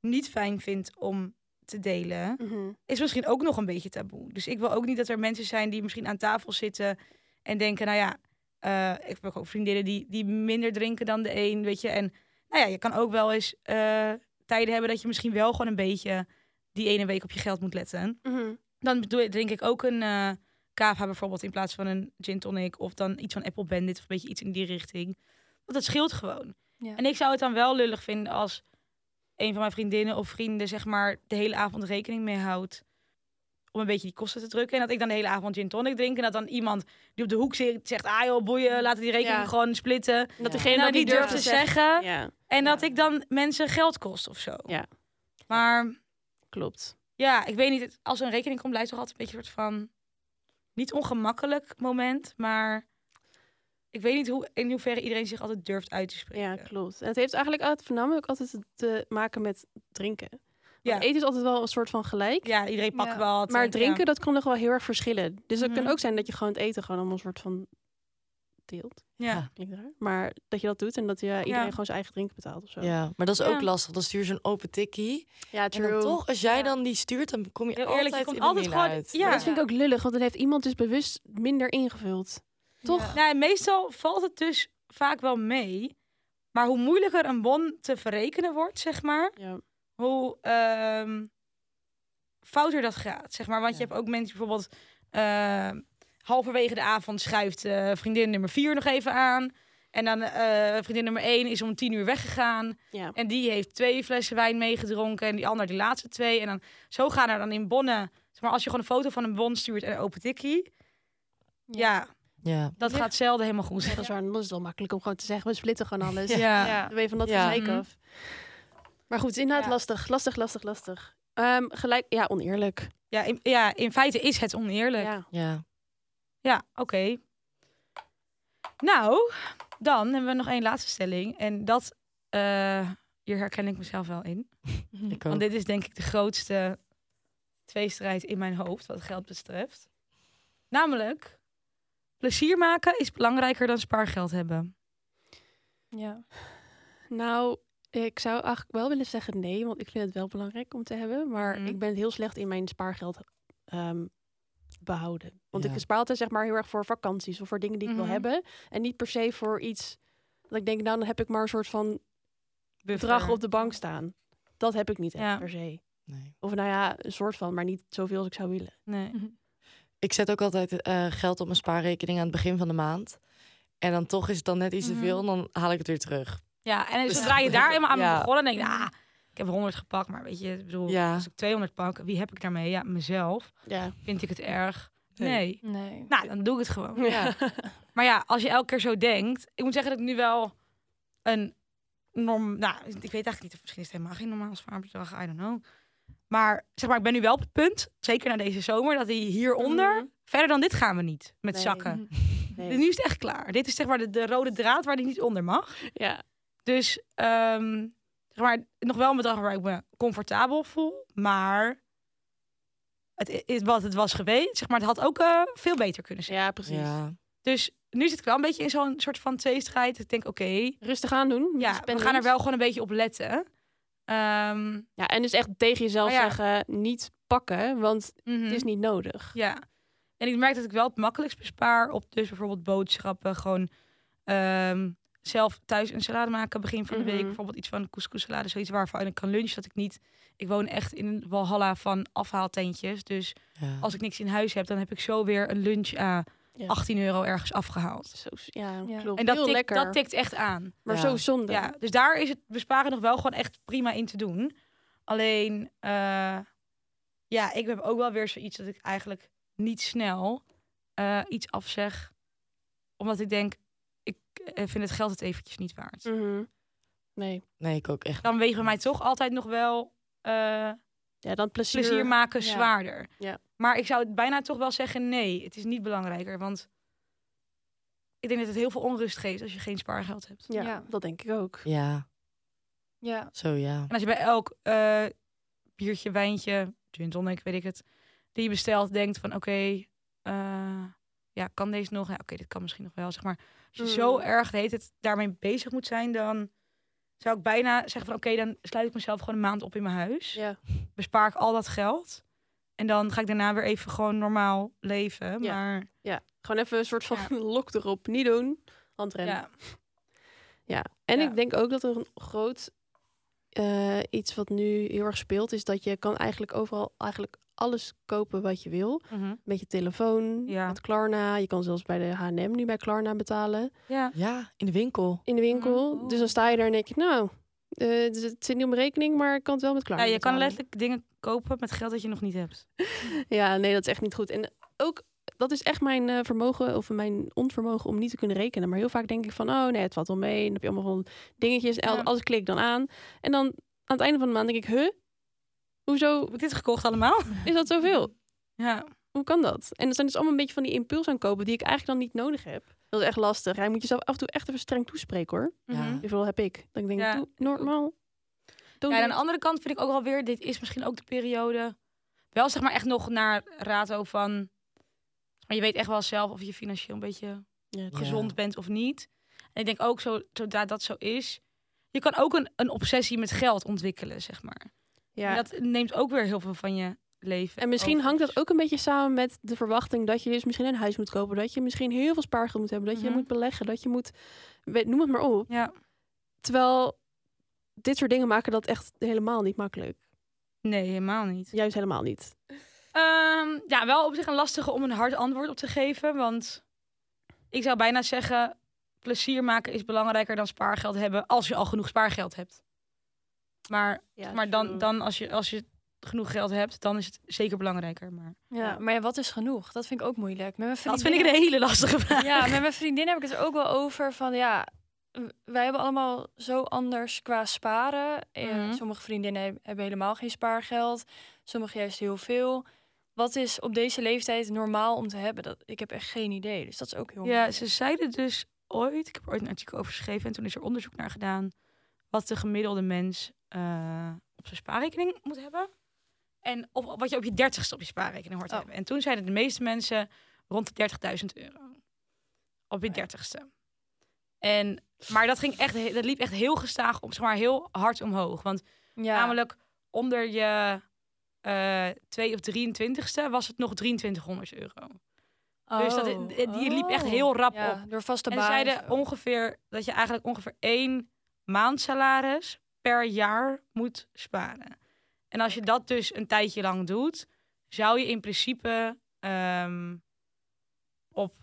niet fijn vindt om te delen Mhm. is misschien ook nog een beetje taboe. Dus ik wil ook niet dat er mensen zijn die misschien aan tafel zitten en denken, nou ja, eh, ik heb ook vriendinnen die, die minder drinken dan de een, weet je. En nou ja, je kan ook wel eens eh, tijden hebben dat je misschien wel gewoon een beetje die ene week op je geld moet letten. Mhm. Dan drink ik ook een eh cava bijvoorbeeld in plaats van een gin tonic of dan iets van Apple Bandit of een beetje iets in die richting. Want dat scheelt gewoon. Ja. En ik zou het dan wel lullig vinden als een van mijn vriendinnen of vrienden zeg maar de hele avond rekening mee houdt om een beetje die kosten te drukken en dat ik dan de hele avond gin tonic drink en dat dan iemand die op de hoek zit zegt ah joh boeien laten die rekening Ja. gewoon splitten En dat degene en dat niet durft durft te zeggen. zeggen Ja. en dat Ja. ik dan mensen geld kost of zo. Ja. Maar klopt. Ja, ik weet niet. Als er een rekening komt, blijft toch altijd een beetje een soort van... Niet ongemakkelijk moment, maar... Ik weet niet hoe, in hoeverre iedereen zich altijd durft uit te spreken. Ja, klopt. En het heeft eigenlijk altijd, voornamelijk ook altijd te maken met drinken. Ja. Eten is altijd wel een soort van gelijk. Ja, iedereen pakt Ja. wel wat. Maar en- drinken, ja. dat kan nog wel heel erg verschillen. Dus het Mhm. kan ook zijn dat je gewoon het eten gewoon allemaal een soort van deelt. Ja. Klinkt raar. Maar dat je dat doet en dat je iedereen Ja. gewoon zijn eigen drinken betaalt of zo. Ja, maar dat is ook lastig. Dan stuur je zo'n open tikkie. ja En dan toch, als jij Ja. dan die stuurt, dan kom je Heel altijd eerlijk, je komt in de altijd gewoon- uit. ja. Dat vind ik ook lullig, want dan heeft iemand dus bewust minder ingevuld. Toch? Nou, meestal valt het dus vaak wel mee. Maar hoe moeilijker een bon te verrekenen wordt, zeg maar, Ja. hoe ehm, fouter dat gaat, zeg maar. Want je hebt ook mensen bijvoorbeeld eh, halverwege de avond schuift eh, vriendin nummer vier nog even aan. En dan eh, vriendin nummer één is om tien uur weggegaan. Ja. En die heeft twee flessen wijn meegedronken. En die ander die laatste twee. En dan zo gaan er dan in bonnen. Zeg maar als je gewoon een foto van een bon stuurt en een open tikkie. Ja, Ja. Dat gaat zelden helemaal goed. Ja, dat is waar. Dan is het wel makkelijk om gewoon te zeggen, we splitten gewoon alles. Ja. Ja. Dan weet je van dat Ja. gezeik Mhm. af. Maar goed, inderdaad Ja. lastig. Lastig, lastig, lastig. Ehm, gelijk, ja, oneerlijk. Ja, in, ja, in feite is het oneerlijk. Ja, Ja. Ja. oké. Nou, dan hebben we nog één laatste stelling. En dat, eh, hier herken ik mezelf wel in. Ik ook. Want dit is denk ik de grootste tweestrijd in mijn hoofd wat geld betreft. Namelijk, plezier maken is belangrijker dan spaargeld hebben. Ja. Nou, ik zou eigenlijk wel willen zeggen nee, want ik vind het wel belangrijk om te hebben. Maar Mhm. ik ben heel slecht in mijn spaargeld ehm, behouden. Want Ja. ik spaar altijd zeg maar heel erg voor vakanties of voor dingen die ik Mhm. wil hebben. En niet per se voor iets dat ik denk, nou dan heb ik maar een soort van bedrag op de bank staan. Dat heb ik niet echt Ja. per se. Nee. Of nou ja, een soort van, maar niet zoveel als ik zou willen. Nee. Ik zet ook altijd eh, geld op mijn spaarrekening aan het begin van de maand. En dan toch is het dan net iets Mhm. te veel en dan haal ik het weer terug. Ja, en Dus- zodra je daar eenmaal aan Ja. begonnen, denk je, ah, ik heb 100 gepakt, maar weet je, ik bedoel, Ja. als ik 200 pak, wie heb ik daarmee? Ja, mezelf. Ja. Vind ik het erg? Nee. Nee. Nee. Nou, dan doe ik het gewoon. Ja. Maar ja, als je elke keer zo denkt, ik moet zeggen dat ik nu wel een norm, nou, ik weet eigenlijk niet, of misschien is het helemaal geen normaal spaarbedrag, I don't know. Maar zeg maar, ik ben nu wel op het punt, zeker na deze zomer, dat die hieronder, Mhm. verder dan dit gaan we niet met Nee. zakken. Nee. Nu is het echt klaar. Dit is zeg maar de, de rode draad waar die niet onder mag. Ja. Dus ehm, zeg maar, nog wel een bedrag waar ik me comfortabel voel. Maar het is wat het was geweest. Zeg maar, het had ook eh, veel beter kunnen zijn. ja, precies. Ja. Dus nu zit ik wel een beetje in zo'n soort van tweestrijd. Ik denk, oké, Rustig aan doen. ja, we gaan er wel gewoon een beetje op letten. Ehm, Ja, en dus echt tegen jezelf Oh ja. zeggen, niet pakken, want mhm. het is niet nodig. Ja. En ik merk dat ik wel het makkelijkst bespaar op dus bijvoorbeeld boodschappen. Gewoon ehm, zelf thuis een salade maken begin van de week. Mhm. Bijvoorbeeld iets van couscous-salade, zoiets waarvan ik kan lunchen. Dat ik niet... Ik woon echt in een walhalla van afhaaltentjes. Dus Ja. als ik niks in huis heb, dan heb ik zo weer een lunch aan Ja. 18 euro ergens afgehaald. Zo, ja, Ja. klopt. En dat Heel tikt, lekker. dat tikt echt aan. maar Ja. zo zonde. Ja, dus daar is het besparen nog wel gewoon echt prima in te doen. Alleen, eh, ja, ik heb ook wel weer zoiets dat ik eigenlijk niet snel eh, iets afzeg. Omdat ik denk, ik eh, vind het geld het eventjes niet waard. Mhm. Nee. Nee, ik ook echt. Dan wegen we mij toch altijd nog wel eh, Ja, dan plezier. plezier maken ja. zwaarder. Ja. Maar ik zou het bijna toch wel zeggen, nee, het is niet belangrijker. Want ik denk dat het heel veel onrust geeft als je geen spaargeld hebt. Ja, Ja. dat denk ik ook. Ja, Ja. zo ja. En als je bij elk eh, biertje, wijntje, gin tonic, weet ik het, die je bestelt, denkt van oké, eh, ja, kan deze nog? Ja, oké, dit kan misschien nog wel, zeg maar. Als je zo Mm. erg heet het daarmee bezig moet zijn, dan zou ik bijna zeggen van oké, dan sluit ik mezelf gewoon een maand op in mijn huis. Ja. Bespaar ik al dat geld. En dan ga ik daarna weer even gewoon normaal leven. Ja. Maar ja. Gewoon even een soort van Ja. lok erop. Niet doen. Handrem. ja, Ja, en ik denk ook dat er een groot eh, iets wat nu heel erg speelt, is dat je kan eigenlijk overal eigenlijk alles kopen wat je wil. Mhm. Met je telefoon, Ja. met Klarna. Je kan zelfs bij de H&M nu bij Klarna betalen. ja. Ja, in de winkel. In de winkel. Mhm. Dus dan sta je daar en denk je, nou, eh, dus het zit niet op mijn rekening, maar ik kan het wel met Klarna ja, je kan letterlijk dingen kopen met geld dat je nog niet hebt. Ja, nee, dat is echt niet goed. En ook, dat is echt mijn eh, vermogen of mijn onvermogen om niet te kunnen rekenen. Maar heel vaak denk ik van, oh nee, het valt wel mee. En dan heb je allemaal van dingetjes. En Ja. Alles klik ik dan aan. En dan aan het einde van de maand denk ik, huh? Hoezo Heb ik dit gekocht allemaal? is dat zoveel? Ja. Hoe kan dat? En dat zijn dus allemaal een beetje van die impuls aankopen die ik eigenlijk dan niet nodig heb. Dat is echt lastig. Ja, je moet jezelf af en toe echt even streng toespreken hoor. Ja. Mhm. Hoeveel heb ik? Ik denk, Ja. doe normaal. Doe Ja, en aan de andere kant vind ik ook wel weer, dit is misschien ook de periode, wel zeg maar echt nog naar rato van, maar je weet echt wel zelf of je financieel een beetje Ja, Ja. gezond bent of niet. En ik denk ook zo, zodra dat zo is, je kan ook een, een obsessie met geld ontwikkelen, zeg maar. Ja. En dat neemt ook weer heel veel van je leven. En misschien over. hangt dat ook een beetje samen met de verwachting dat je dus misschien een huis moet kopen. Dat je misschien heel veel spaargeld moet hebben. Dat je Mhm. moet beleggen. Dat je moet, weet- noem het maar op. Ja, Terwijl dit soort dingen maken dat echt helemaal niet makkelijk. nee, helemaal niet. Juist helemaal niet. Ehm, ja, wel op zich een lastige om een hard antwoord op te geven. Want ik zou bijna zeggen, plezier maken is belangrijker dan spaargeld hebben als je al genoeg spaargeld hebt. Maar, Ja, maar dan, dan als, je, als je genoeg geld hebt, dan is het zeker belangrijker. Maar Ja, maar ja, wat is genoeg? Dat vind ik ook moeilijk. Met mijn dat vind ik een hele lastige vraag. Ja, met mijn vriendin heb ik het er ook wel over van ja, wij hebben allemaal zo anders qua sparen. Mhm. Sommige vriendinnen heb- hebben helemaal geen spaargeld, sommige juist heel veel. Wat is op deze leeftijd normaal om te hebben? Dat, ik heb echt geen idee, dus dat is ook heel Ja, moeilijk. ze zeiden dus ooit, ik heb ooit een artikel over geschreven en toen is er onderzoek naar gedaan wat de gemiddelde mens eh, op zijn spaarrekening moet hebben. En of wat je op je dertigste op je spaarrekening hoort te Oh. hebben. En toen zeiden de meeste mensen rond de 30.000 euro. Op je dertigste. En, maar dat, ging echt, dat liep echt heel gestaag, om, zeg maar heel hard omhoog. Want Ja, namelijk onder je eh 2 of 23ste was het nog 2300 euro. Dus dat, Oh, die die liep echt oh. heel rap ja, op. door vaste En baan. ze en zeiden ongeveer dat je eigenlijk ongeveer één maandsalaris per jaar moet sparen. En als je dat dus een tijdje lang doet, zou je in principe ehm, op,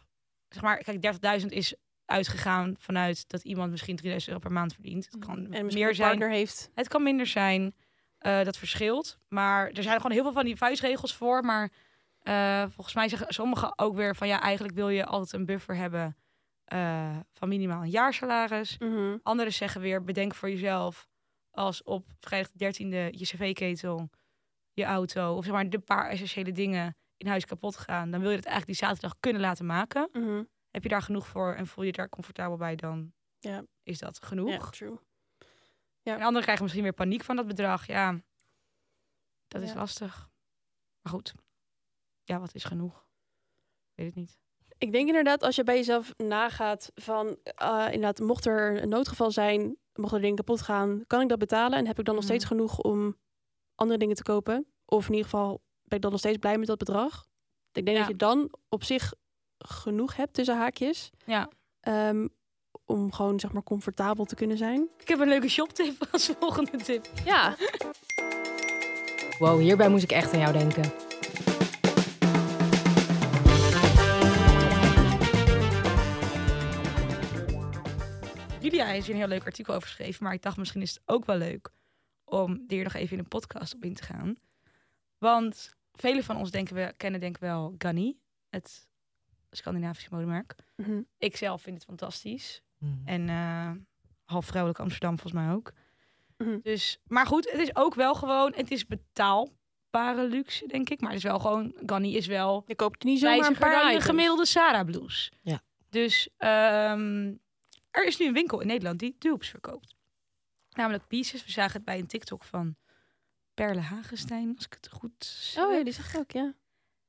zeg maar, kijk, 30.000 is uitgegaan vanuit dat iemand misschien 3000 euro per maand verdient. Het kan En meer zijn, heeft. het kan minder zijn. Eh, dat verschilt. Maar er zijn gewoon heel veel van die vuistregels voor. Maar eh, volgens mij zeggen sommigen ook weer van ja, eigenlijk wil je altijd een buffer hebben eh, van minimaal een jaarsalaris. Mhm. Anderen zeggen weer, bedenk voor jezelf als op vrijdag de 13e je cv-ketel, je auto of zeg maar de paar essentiële dingen in huis kapot gaan. Dan wil je het eigenlijk die zaterdag kunnen laten maken. Mhm. Heb je daar genoeg voor en voel je daar comfortabel bij, dan Ja. is dat genoeg. Ja, true. En anderen krijgen misschien weer paniek van dat bedrag. Ja, dat is Ja. lastig. Maar goed, ja, wat is genoeg? Weet het niet. Ik denk inderdaad, als je bij jezelf nagaat van, eh, inderdaad, mocht er een noodgeval zijn, mocht er dingen kapot gaan, kan ik dat betalen? En heb ik dan nog Mhm. steeds genoeg om andere dingen te kopen? Of in ieder geval ben ik dan nog steeds blij met dat bedrag? Ik denk Ja. dat je dan op zich genoeg hebt tussen haakjes. Ja. ehm, om gewoon, zeg maar, comfortabel te kunnen zijn. Ik heb een leuke shoptip als volgende tip. Ja, Wow, hierbij moest ik echt aan jou denken. Julia heeft hier een heel leuk artikel over geschreven. Maar ik dacht, misschien is het ook wel leuk om hier nog even in een podcast op in te gaan. Want velen van ons denken we, kennen denk ik wel Ganni, het Scandinavische modemerk. Mhm. Ik zelf vind het fantastisch. Mhm. En eh, half vrouwelijk Amsterdam volgens mij ook. Mhm. Dus, maar goed, het is ook wel gewoon, het is betaalbare luxe, denk ik. Maar het is wel gewoon, Ganni is wel je koopt niet zomaar een paar dan items. gemiddelde Sarah blouse. Ja. Dus ehm, er is nu een winkel in Nederland die dupes verkoopt. Namelijk Pieces. We zagen het bij een TikTok van Perle Hagenstein, als ik het goed zeg. Oh ja, die zegt ook, ja.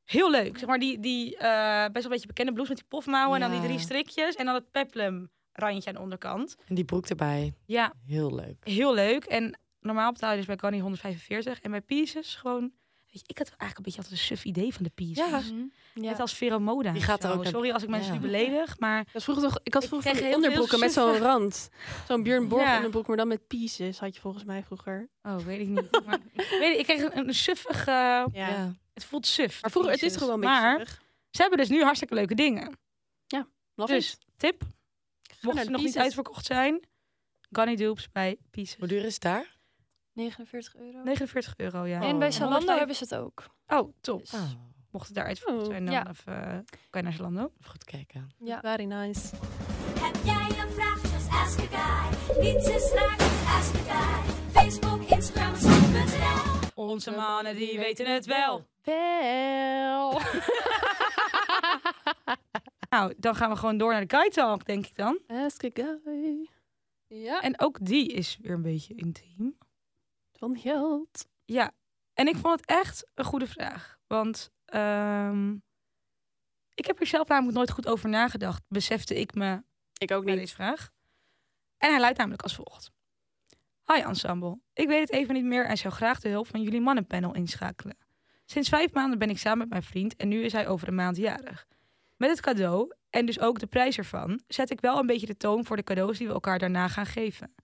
Heel leuk. Zeg maar die, die eh, best wel een beetje bekende blouse met die pofmouwen en dan die drie strikjes en dan het peplum randje aan de onderkant. En die broek erbij. Ja, Heel leuk. heel leuk. En normaal betaal je dus bij Ganni 145 en bij Pieces gewoon... Weet je, ik had eigenlijk een beetje altijd een suf idee van de Pieces. Ja. Mhm. Ja. Net als Vero Moda. Die gaat er ook Sorry als ik mensen Ja. nu beledig, maar Dat vroeger toch, ik had Ik vroeger van veel onderbroeken met zo'n rand. Zo'n Björn Borg Ja. onderbroek, maar dan met pieces had je volgens mij vroeger. Oh, weet ik niet. Maar, weet ik, ik kreeg een, een suffig... eh, Ja. Ja. het voelt suf. Maar vroeger, het is gewoon een beetje Maar suffig. ze hebben dus nu hartstikke leuke dingen. Love dus, it. tip. Mocht ze nog niet uitverkocht zijn. Gunny Dupes bij Pieces. Hoe duur is het daar? 49 euro. 49 euro, ja. En bij Oh. Zalando 105 hebben ze het ook. Oh, top. Oh, Mocht het daar uitverkocht Oh, zijn, dan ja. even, eh, kan je naar Zalando. even goed kijken. Ja. Very nice. Heb jij een vraag? Just ask a guy. Niets is raar, just ask a guy. Facebook, Instagram, zoek.nl. Onze mannen die weten het wel. Wel. Nou, dan gaan we gewoon door naar de Guy Talk, denk ik dan. Ask a guy. Ja. En ook die is weer een beetje intiem. Van geld. Ja, en ik vond het echt een goede vraag. Want ehm, ik heb er zelf namelijk nooit goed over nagedacht. Besefte ik me Ik ook niet. deze vraag. En hij luidt namelijk als volgt. Hi ensemble, ik weet het even niet meer en zou graag de hulp van jullie mannenpanel inschakelen. Sinds vijf maanden ben ik samen met mijn vriend en nu is hij over een maand jarig. Met het cadeau, en dus ook de prijs ervan, zet ik wel een beetje de toon voor de cadeaus die we elkaar daarna gaan geven.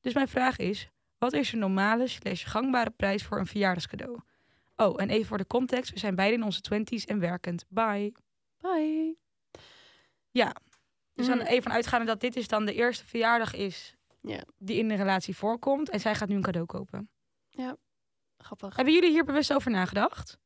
Dus mijn vraag is, wat is een normale slash gangbare prijs voor een verjaardagscadeau? Oh, en even voor de context, we zijn beiden in onze twenties en werkend. Bye. Bye. Dus Mm. dan even uitgaande dat dit is dan de eerste verjaardag is Ja. die in de relatie voorkomt. En zij gaat nu een cadeau kopen. Grappig. Hebben jullie hier bewust over nagedacht?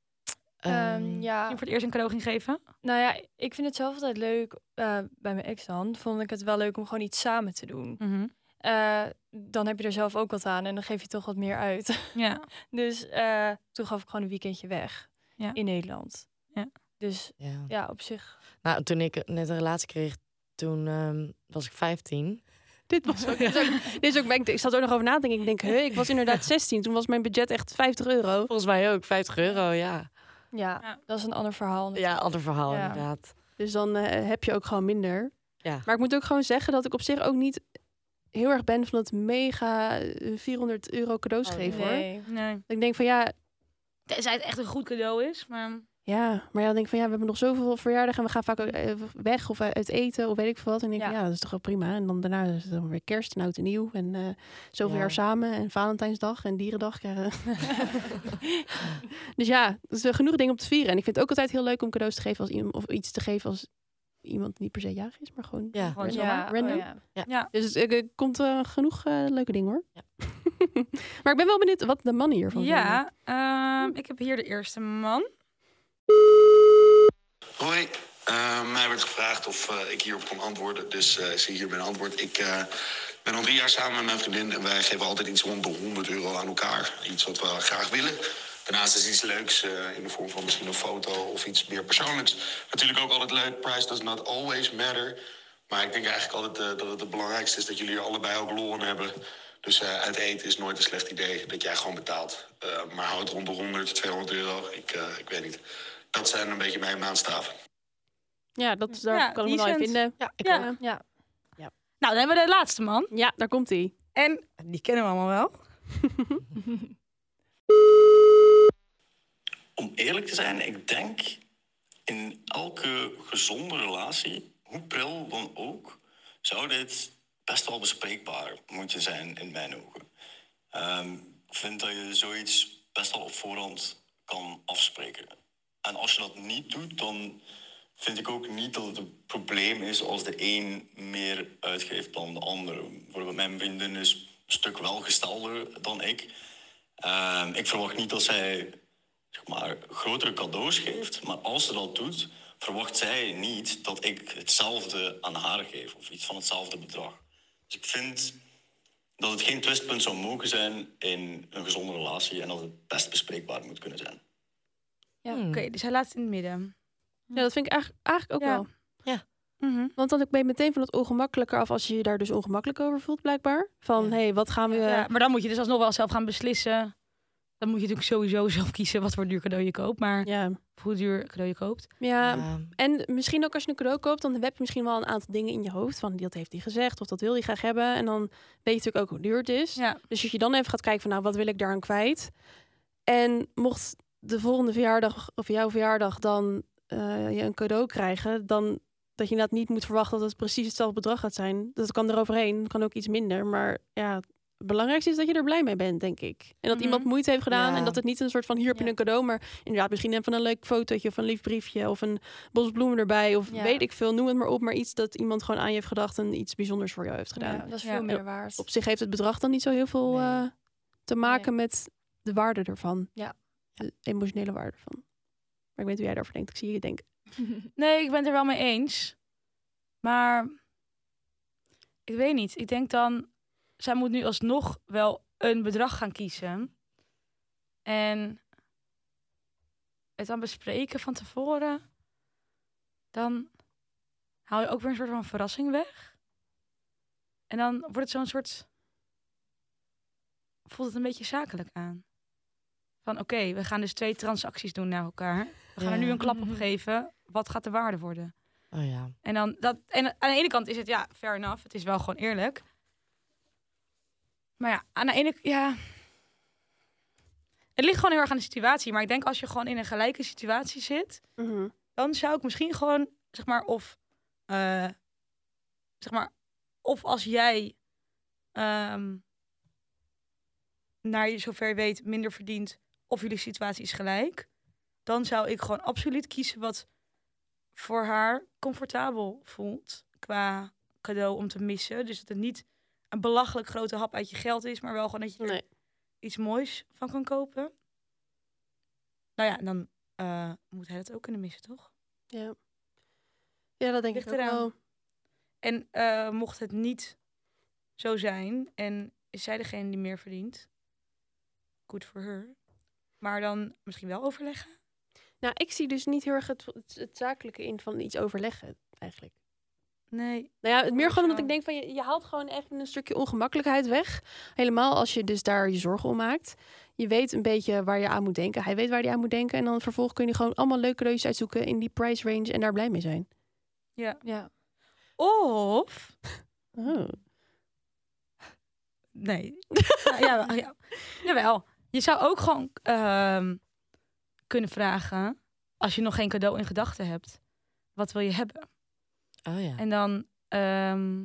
Ehm, Ehm, ja, voor het eerst een cadeau ging geven? nou ja, ik vind het zelf altijd leuk. eh, bij mijn ex dan vond ik het wel leuk om gewoon iets samen te doen. Mhm. Eh, dan heb je er zelf ook wat aan en dan geef je toch wat meer uit. Ja. Dus eh, toen gaf ik gewoon een weekendje weg Ja. in Nederland. Ja. Dus ja. ja, op zich. Nou, toen ik net een relatie kreeg, toen ehm, was ik 15. Dit was ook, dit is ook, dit is ook ik zat er ook nog over na te denken. Ik denk, huh, ik was inderdaad 16. Toen was mijn budget echt 50 euro. Volgens mij ook, 50 euro, ja. Ja, Ja. dat is een ander verhaal. Ja, ander verhaal Ja. inderdaad. Dus dan eh, heb je ook gewoon minder. Ja. Maar ik moet ook gewoon zeggen dat ik op zich ook niet heel erg ben van het mega eh, 400 euro cadeaus Oh, geven hoor. Nee. Ik denk van ja, Tenzij het echt een goed cadeau is. Maar... ja, maar ja, dan denk ik van ja, we hebben nog zoveel verjaardagen en we gaan vaak ook eh, weg of uit eten of weet ik veel wat. En ik denk Ja. ja. dat is toch wel prima. En dan daarna is het dan weer kerst en oud en nieuw en eh, zoveel Ja. jaar samen en Valentijnsdag en Dierendag krijgen. dus ja, dus er genoeg dingen om te vieren. En ik vind het ook altijd heel leuk om cadeaus te geven als iemand of iets te geven als iemand die niet per se jarig is, maar gewoon. Ja. Gewoon random. zomaar. random. oh ja. Ja. Dus het er komt eh, genoeg eh, leuke dingen hoor. Ja. maar ik ben wel benieuwd wat de mannen hiervan vinden. Ja, ehm, ik heb hier de eerste man. Hoi, Eh, mij werd gevraagd of eh, ik hierop kon antwoorden, dus eh zie hier mijn antwoord. Ik eh, ben al drie jaar samen met mijn vriendin en wij geven altijd iets rond de 100 euro aan elkaar. Iets wat we graag willen. Daarnaast is iets leuks eh, in de vorm van misschien een foto of iets meer persoonlijks. Natuurlijk ook altijd leuk, price does not always matter. Maar ik denk eigenlijk altijd eh, dat het het belangrijkste is dat jullie er allebei ook lol in hebben. Dus eh, uit eten is nooit een slecht idee dat jij gewoon betaalt. Eh, maar houd rond de 100, 200 euro, ik, eh, ik weet niet. Dat zijn een beetje mijn maandstaven. Ja, dat, daar Ja, kan ik me wel in vinden. Ja, ik Ja. ook. Ja. Nou, dan hebben we de laatste man. Ja, daar komt hij. En die kennen we allemaal wel. Om eerlijk te zijn, ik denk in elke gezonde relatie, hoe pril dan ook, zou dit best wel bespreekbaar moeten zijn in mijn ogen. Ehm, ik vind dat je zoiets best wel op voorhand kan afspreken. En als je dat niet doet, dan vind ik ook niet dat het een probleem is als de een meer uitgeeft dan de ander. Bijvoorbeeld mijn vriendin is een stuk welgestelder dan ik. Ehm, ik verwacht niet dat zij zeg maar, grotere cadeaus geeft. Maar als ze dat doet, verwacht zij niet dat ik hetzelfde aan haar geef. Of iets van hetzelfde bedrag. Dus ik vind dat het geen twistpunt zou mogen zijn in een gezonde relatie. En dat het best bespreekbaar moet kunnen zijn. Ja. Hmm. Oké, dus hij laat het in het midden. Ja, dat vind ik eigenlijk, eigenlijk ook Ja. wel. Mhm. Want dan ben je meteen van het ongemakkelijker af als je je daar dus ongemakkelijk over voelt, blijkbaar. Van, Ja. hé, hey, wat gaan we... Ja, maar dan moet je dus alsnog wel zelf gaan beslissen. Dan moet je natuurlijk sowieso zelf kiezen wat voor duur cadeau je koopt. Maar ja. hoe duur cadeau je koopt. Ja, Ja. en misschien ook als je een cadeau koopt, dan heb je misschien wel een aantal dingen in je hoofd. Van, dat heeft hij gezegd of dat wil hij graag hebben. En dan weet je natuurlijk ook hoe duur het is. Ja. Dus als je dan even gaat kijken van, nou, wat wil ik daaraan kwijt? En mocht de volgende verjaardag of jouw verjaardag dan eh, je een cadeau krijgen, dan dat je inderdaad niet moet verwachten dat het precies hetzelfde bedrag gaat zijn. Dat kan eroverheen, dat kan ook iets minder. Maar ja, het belangrijkste is dat je er blij mee bent, denk ik. En dat Mhm. iemand moeite heeft gedaan Ja. en dat het niet een soort van hier heb je Ja. een cadeau, maar inderdaad misschien even een leuk fotootje of een lief briefje of een bos bloemen erbij of Ja. weet ik veel, noem het maar op, maar iets dat iemand gewoon aan je heeft gedacht en iets bijzonders voor jou heeft gedaan. Dat is veel meer waard. Op zich heeft het bedrag dan niet zo heel veel Nee. eh, te maken met de waarde ervan. Ja. De emotionele waarde ervan. Maar ik weet hoe jij daarover denkt. Ik zie je denken. Nee, ik ben het er wel mee eens. Maar ik weet niet. Ik denk dan, zij moet nu alsnog wel een bedrag gaan kiezen. en het dan bespreken van tevoren, dan haal je ook weer een soort van verrassing weg. En dan wordt het zo'n soort. voelt het een beetje zakelijk aan. Van oké, we gaan dus twee transacties doen naar elkaar. We gaan er nu een klap op geven. Wat gaat de waarde worden? Oh ja. En dan dat. En aan de ene kant is het ja, fair enough. Het is wel gewoon eerlijk. Maar ja, aan de ene ja. Het ligt gewoon heel erg aan de situatie. Maar ik denk als je gewoon in een gelijke situatie zit, Mhm. dan zou ik misschien gewoon, zeg maar, of, eh, zeg maar, of als jij, ehm, naar je zover je weet, minder verdient, of jullie situatie is gelijk, dan zou ik gewoon absoluut kiezen wat voor haar comfortabel voelt qua cadeau om te missen. Dus dat het niet een belachelijk grote hap uit je geld is, maar wel gewoon dat je er Nee. iets moois van kan kopen. Nou ja, dan eh, moet hij dat ook kunnen missen, toch? Ja. Ja, dat denk Ligt ik ook wel. En eh, mocht het niet zo zijn en is zij degene die meer verdient, good for her. Maar dan misschien wel overleggen. Nou, ik zie dus niet heel erg het, het, het zakelijke in van iets overleggen, eigenlijk. Nee. Nou ja, het meer gewoon omdat ik denk van je, je haalt gewoon even een stukje ongemakkelijkheid weg. Helemaal als je dus daar je zorgen om maakt. Je weet een beetje waar je aan moet denken. Hij weet waar hij aan moet denken. En dan vervolgens kun je gewoon allemaal leuke cadeautjes uitzoeken in die price range en daar blij mee zijn. Ja. Ja. Of Oh. Nee. ja, ja, ja. Jawel. Je zou ook gewoon ehm, kunnen vragen, als je nog geen cadeau in gedachten hebt, wat wil je hebben? Oh ja. En dan, ehm,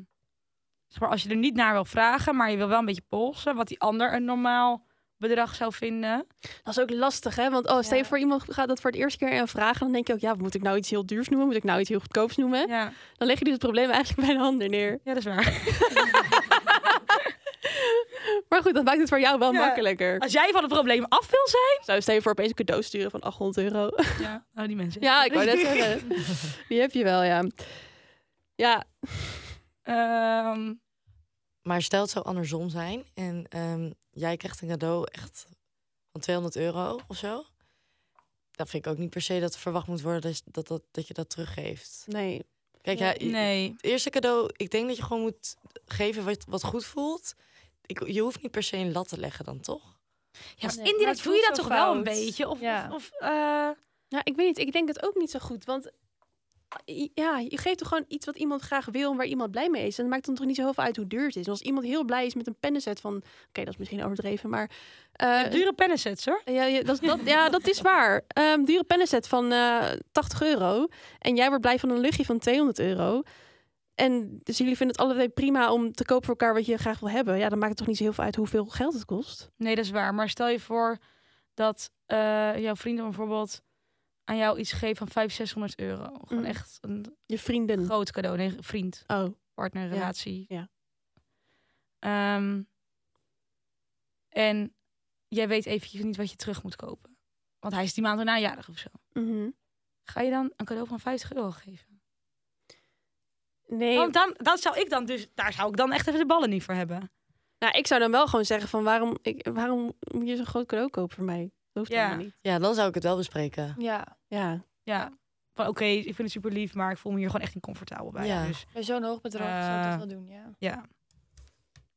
zeg maar, als je er niet naar wil vragen, maar je wil wel een beetje polsen, wat die ander een normaal bedrag zou vinden. Dat is ook lastig, hè? Want oh, stel je Ja. voor iemand gaat dat voor het eerste keer aan vragen. Dan denk je ook, ja, moet ik nou iets heel duurs noemen? Moet ik nou iets heel goedkoops noemen? Ja, Dan leg je dus het probleem eigenlijk bij de ander neer. ja dat is waar. Maar goed, dat maakt het voor jou wel Ja. makkelijker. Als jij van het probleem af wil zijn. Zou je stel je voor opeens een cadeau sturen van 800 euro. Ja, oh, die mensen. ja, ik wou net zeggen. Die heb je wel, ja. Ja, Ehm, Maar stel het zou andersom zijn en ehm, jij krijgt een cadeau echt van 200 euro of zo. Dan vind ik ook niet per se dat er verwacht moet worden dat, dat, dat, dat je dat teruggeeft. nee. Kijk, ja, nee. het eerste cadeau, ik denk dat je gewoon moet geven wat, wat goed voelt. Ik, je hoeft niet per se een lat te leggen dan, toch? Ja, maar indirect voel je dat toch wel een beetje? Of, Ja. of, of, eh, Nou, ik weet niet. Ik denk het ook niet zo goed. Want ja, je geeft toch gewoon iets wat iemand graag wil en waar iemand blij mee is. En het maakt dan toch niet zo heel veel uit hoe duur het is. En als iemand heel blij is met een pennenset van... Oké, dat is misschien overdreven, maar... eh, dure pennensets hoor. ja, ja, dat, is- dat, ja, dat is waar. Ehm dure pennenset van eh 80 euro. En jij wordt blij van een luchtje van 200 euro. En dus jullie vinden het allebei prima om te kopen voor elkaar wat je graag wil hebben. Ja, dan maakt het toch niet zo heel veel uit hoeveel geld het kost. Nee, dat is waar. Maar stel je voor dat eh, jouw vrienden bijvoorbeeld aan jou iets geven van 500, 600 euro. Gewoon Mm. echt een Je vrienden. groot cadeau. Nee, vriend, Oh, partner, relatie. ja. Ehm, en jij weet eventjes niet wat je terug moet kopen. Want hij is die maand erna jarig of zo. mhm. Ga je dan een cadeau van 50 euro geven? Nee, Want dan, dat zou ik dan dus, daar zou ik dan echt even de ballen niet voor hebben. Nou, ik zou dan wel gewoon zeggen van waarom, ik, waarom moet je zo'n groot cadeau kopen voor mij? Dat hoeft Ja. helemaal niet. Ja, dan zou ik het wel bespreken. Ja, Ja, Ja, van oké, ik vind het super lief, maar ik voel me hier gewoon echt niet comfortabel bij. Ja. Dus bij zo'n hoog bedrag zou ik Eh, dat wel doen, ja. ja.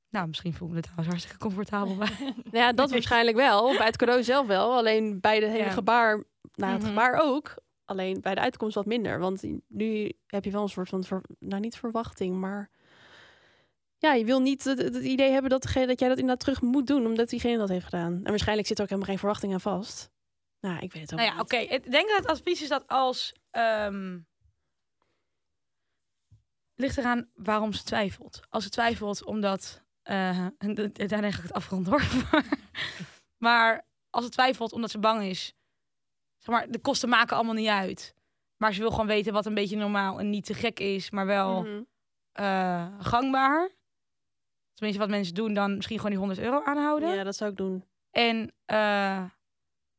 Nou, misschien voel ik me er trouwens hartstikke comfortabel bij. nou ja, dat waarschijnlijk wel. Bij het cadeau zelf wel. Alleen bij de hele Ja. gebaar, nou het Mhm. gebaar ook. Alleen bij de uitkomst wat minder. Want nu heb je wel een soort van, ver- nou niet verwachting, maar... Ja, je wil niet het, het idee hebben dat, degene, dat jij dat inderdaad terug moet doen, omdat diegene dat heeft gedaan. En waarschijnlijk zit er ook helemaal geen verwachting aan vast. Nou, ik weet het ook Nou ja, niet. oké. Ik denk dat het advies is dat als... ehm ligt eraan waarom ze twijfelt. Als ze twijfelt omdat... eh en daarna ga ik het afronden hoor. Maar- maar als ze twijfelt omdat ze bang is... Zeg maar, de kosten maken allemaal niet uit. Maar ze wil gewoon weten wat een beetje normaal en niet te gek is. Maar wel Mhm. eh, gangbaar. Tenminste, wat mensen doen, dan misschien gewoon die 100 euro aanhouden. Ja, dat zou ik doen. En eh,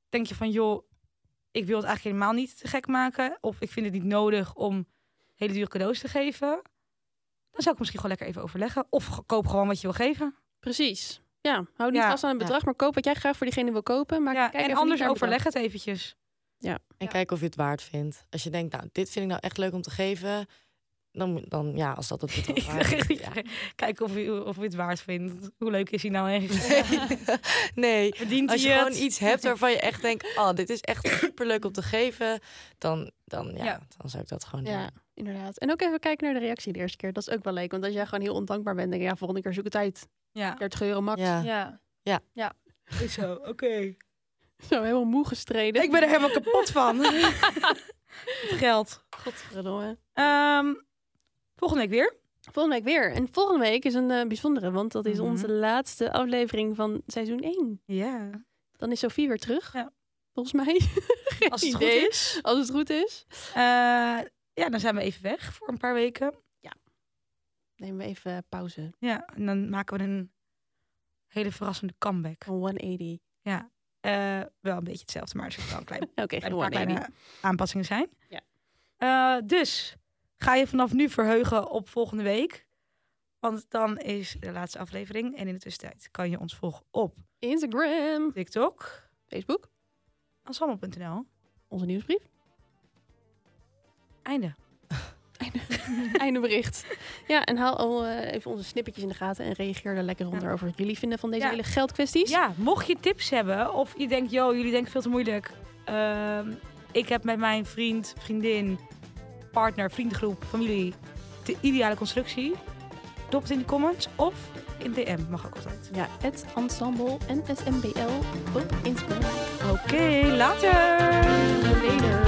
denk je van, joh, ik wil het eigenlijk helemaal niet te gek maken. Of ik vind het niet nodig om hele dure cadeaus te geven. Dan zou ik misschien gewoon lekker even overleggen. Of koop gewoon wat je wil geven. Precies. Ja, hou niet Ja. vast aan het bedrag, maar koop wat jij graag voor diegene wil kopen. Maar Ja, kijk en even anders overleg het eventjes. En kijk of je het waard vindt. Als je denkt, nou, dit vind ik nou echt leuk om te geven. Dan, dan ja, als dat het waard is. Ja. Kijken of je, of je het waard vindt. Hoe leuk is hij nou eigenlijk? Nee, Verdient als je gewoon iets hebt waarvan je echt denkt, oh, dit is echt super leuk om te geven. Dan, dan, ja, Ja. dan zou ik dat gewoon doen. Ja, inderdaad. En ook even kijken naar de reactie de eerste keer. Dat is ook wel leuk. Want als jij gewoon heel ondankbaar bent, denk je, ja, volgende keer zoek het uit. Ja. 30 euro max. Ja. Ja. Is zo, oké. Zo helemaal moe gestreden. Ik ben er helemaal kapot van. Het geld. Godverdomme. Ehm, volgende week weer. Volgende week weer. En volgende week is een eh, bijzondere, want dat is Mhm. onze laatste aflevering van seizoen 1. Ja. Dan is Sophie weer terug. Ja. Volgens mij. Als het goed is. Als het goed is. Eh, ja, dan zijn we even weg voor een paar weken. Nemen we even pauze. Ja, en dan maken we een hele verrassende comeback. Van 180. Ja. Eh, wel een beetje hetzelfde, maar er zitten wel een klein, Oké, klein geen paar 180. kleine aanpassingen zijn. Ja. Dus ga je vanaf nu verheugen op volgende week. Want dan is de laatste aflevering. En in de tussentijd kan je ons volgen op Instagram. TikTok, Facebook. ensemble.nl. Onze nieuwsbrief. Einde. Einde bericht. Ja, en haal al eh, even onze snippertjes in de gaten. En reageer er lekker onder over wat jullie vinden van deze Ja. hele geldkwesties. Ja, mocht je tips hebben of je denkt, joh, jullie denken veel te moeilijk. Ehm, ik heb met mijn vriend, vriendin, partner, vriendengroep, familie de ideale constructie. Drop het in de comments of in DM, mag ook altijd. Ja, het ensemble en SMBL op Instagram. Oké, later!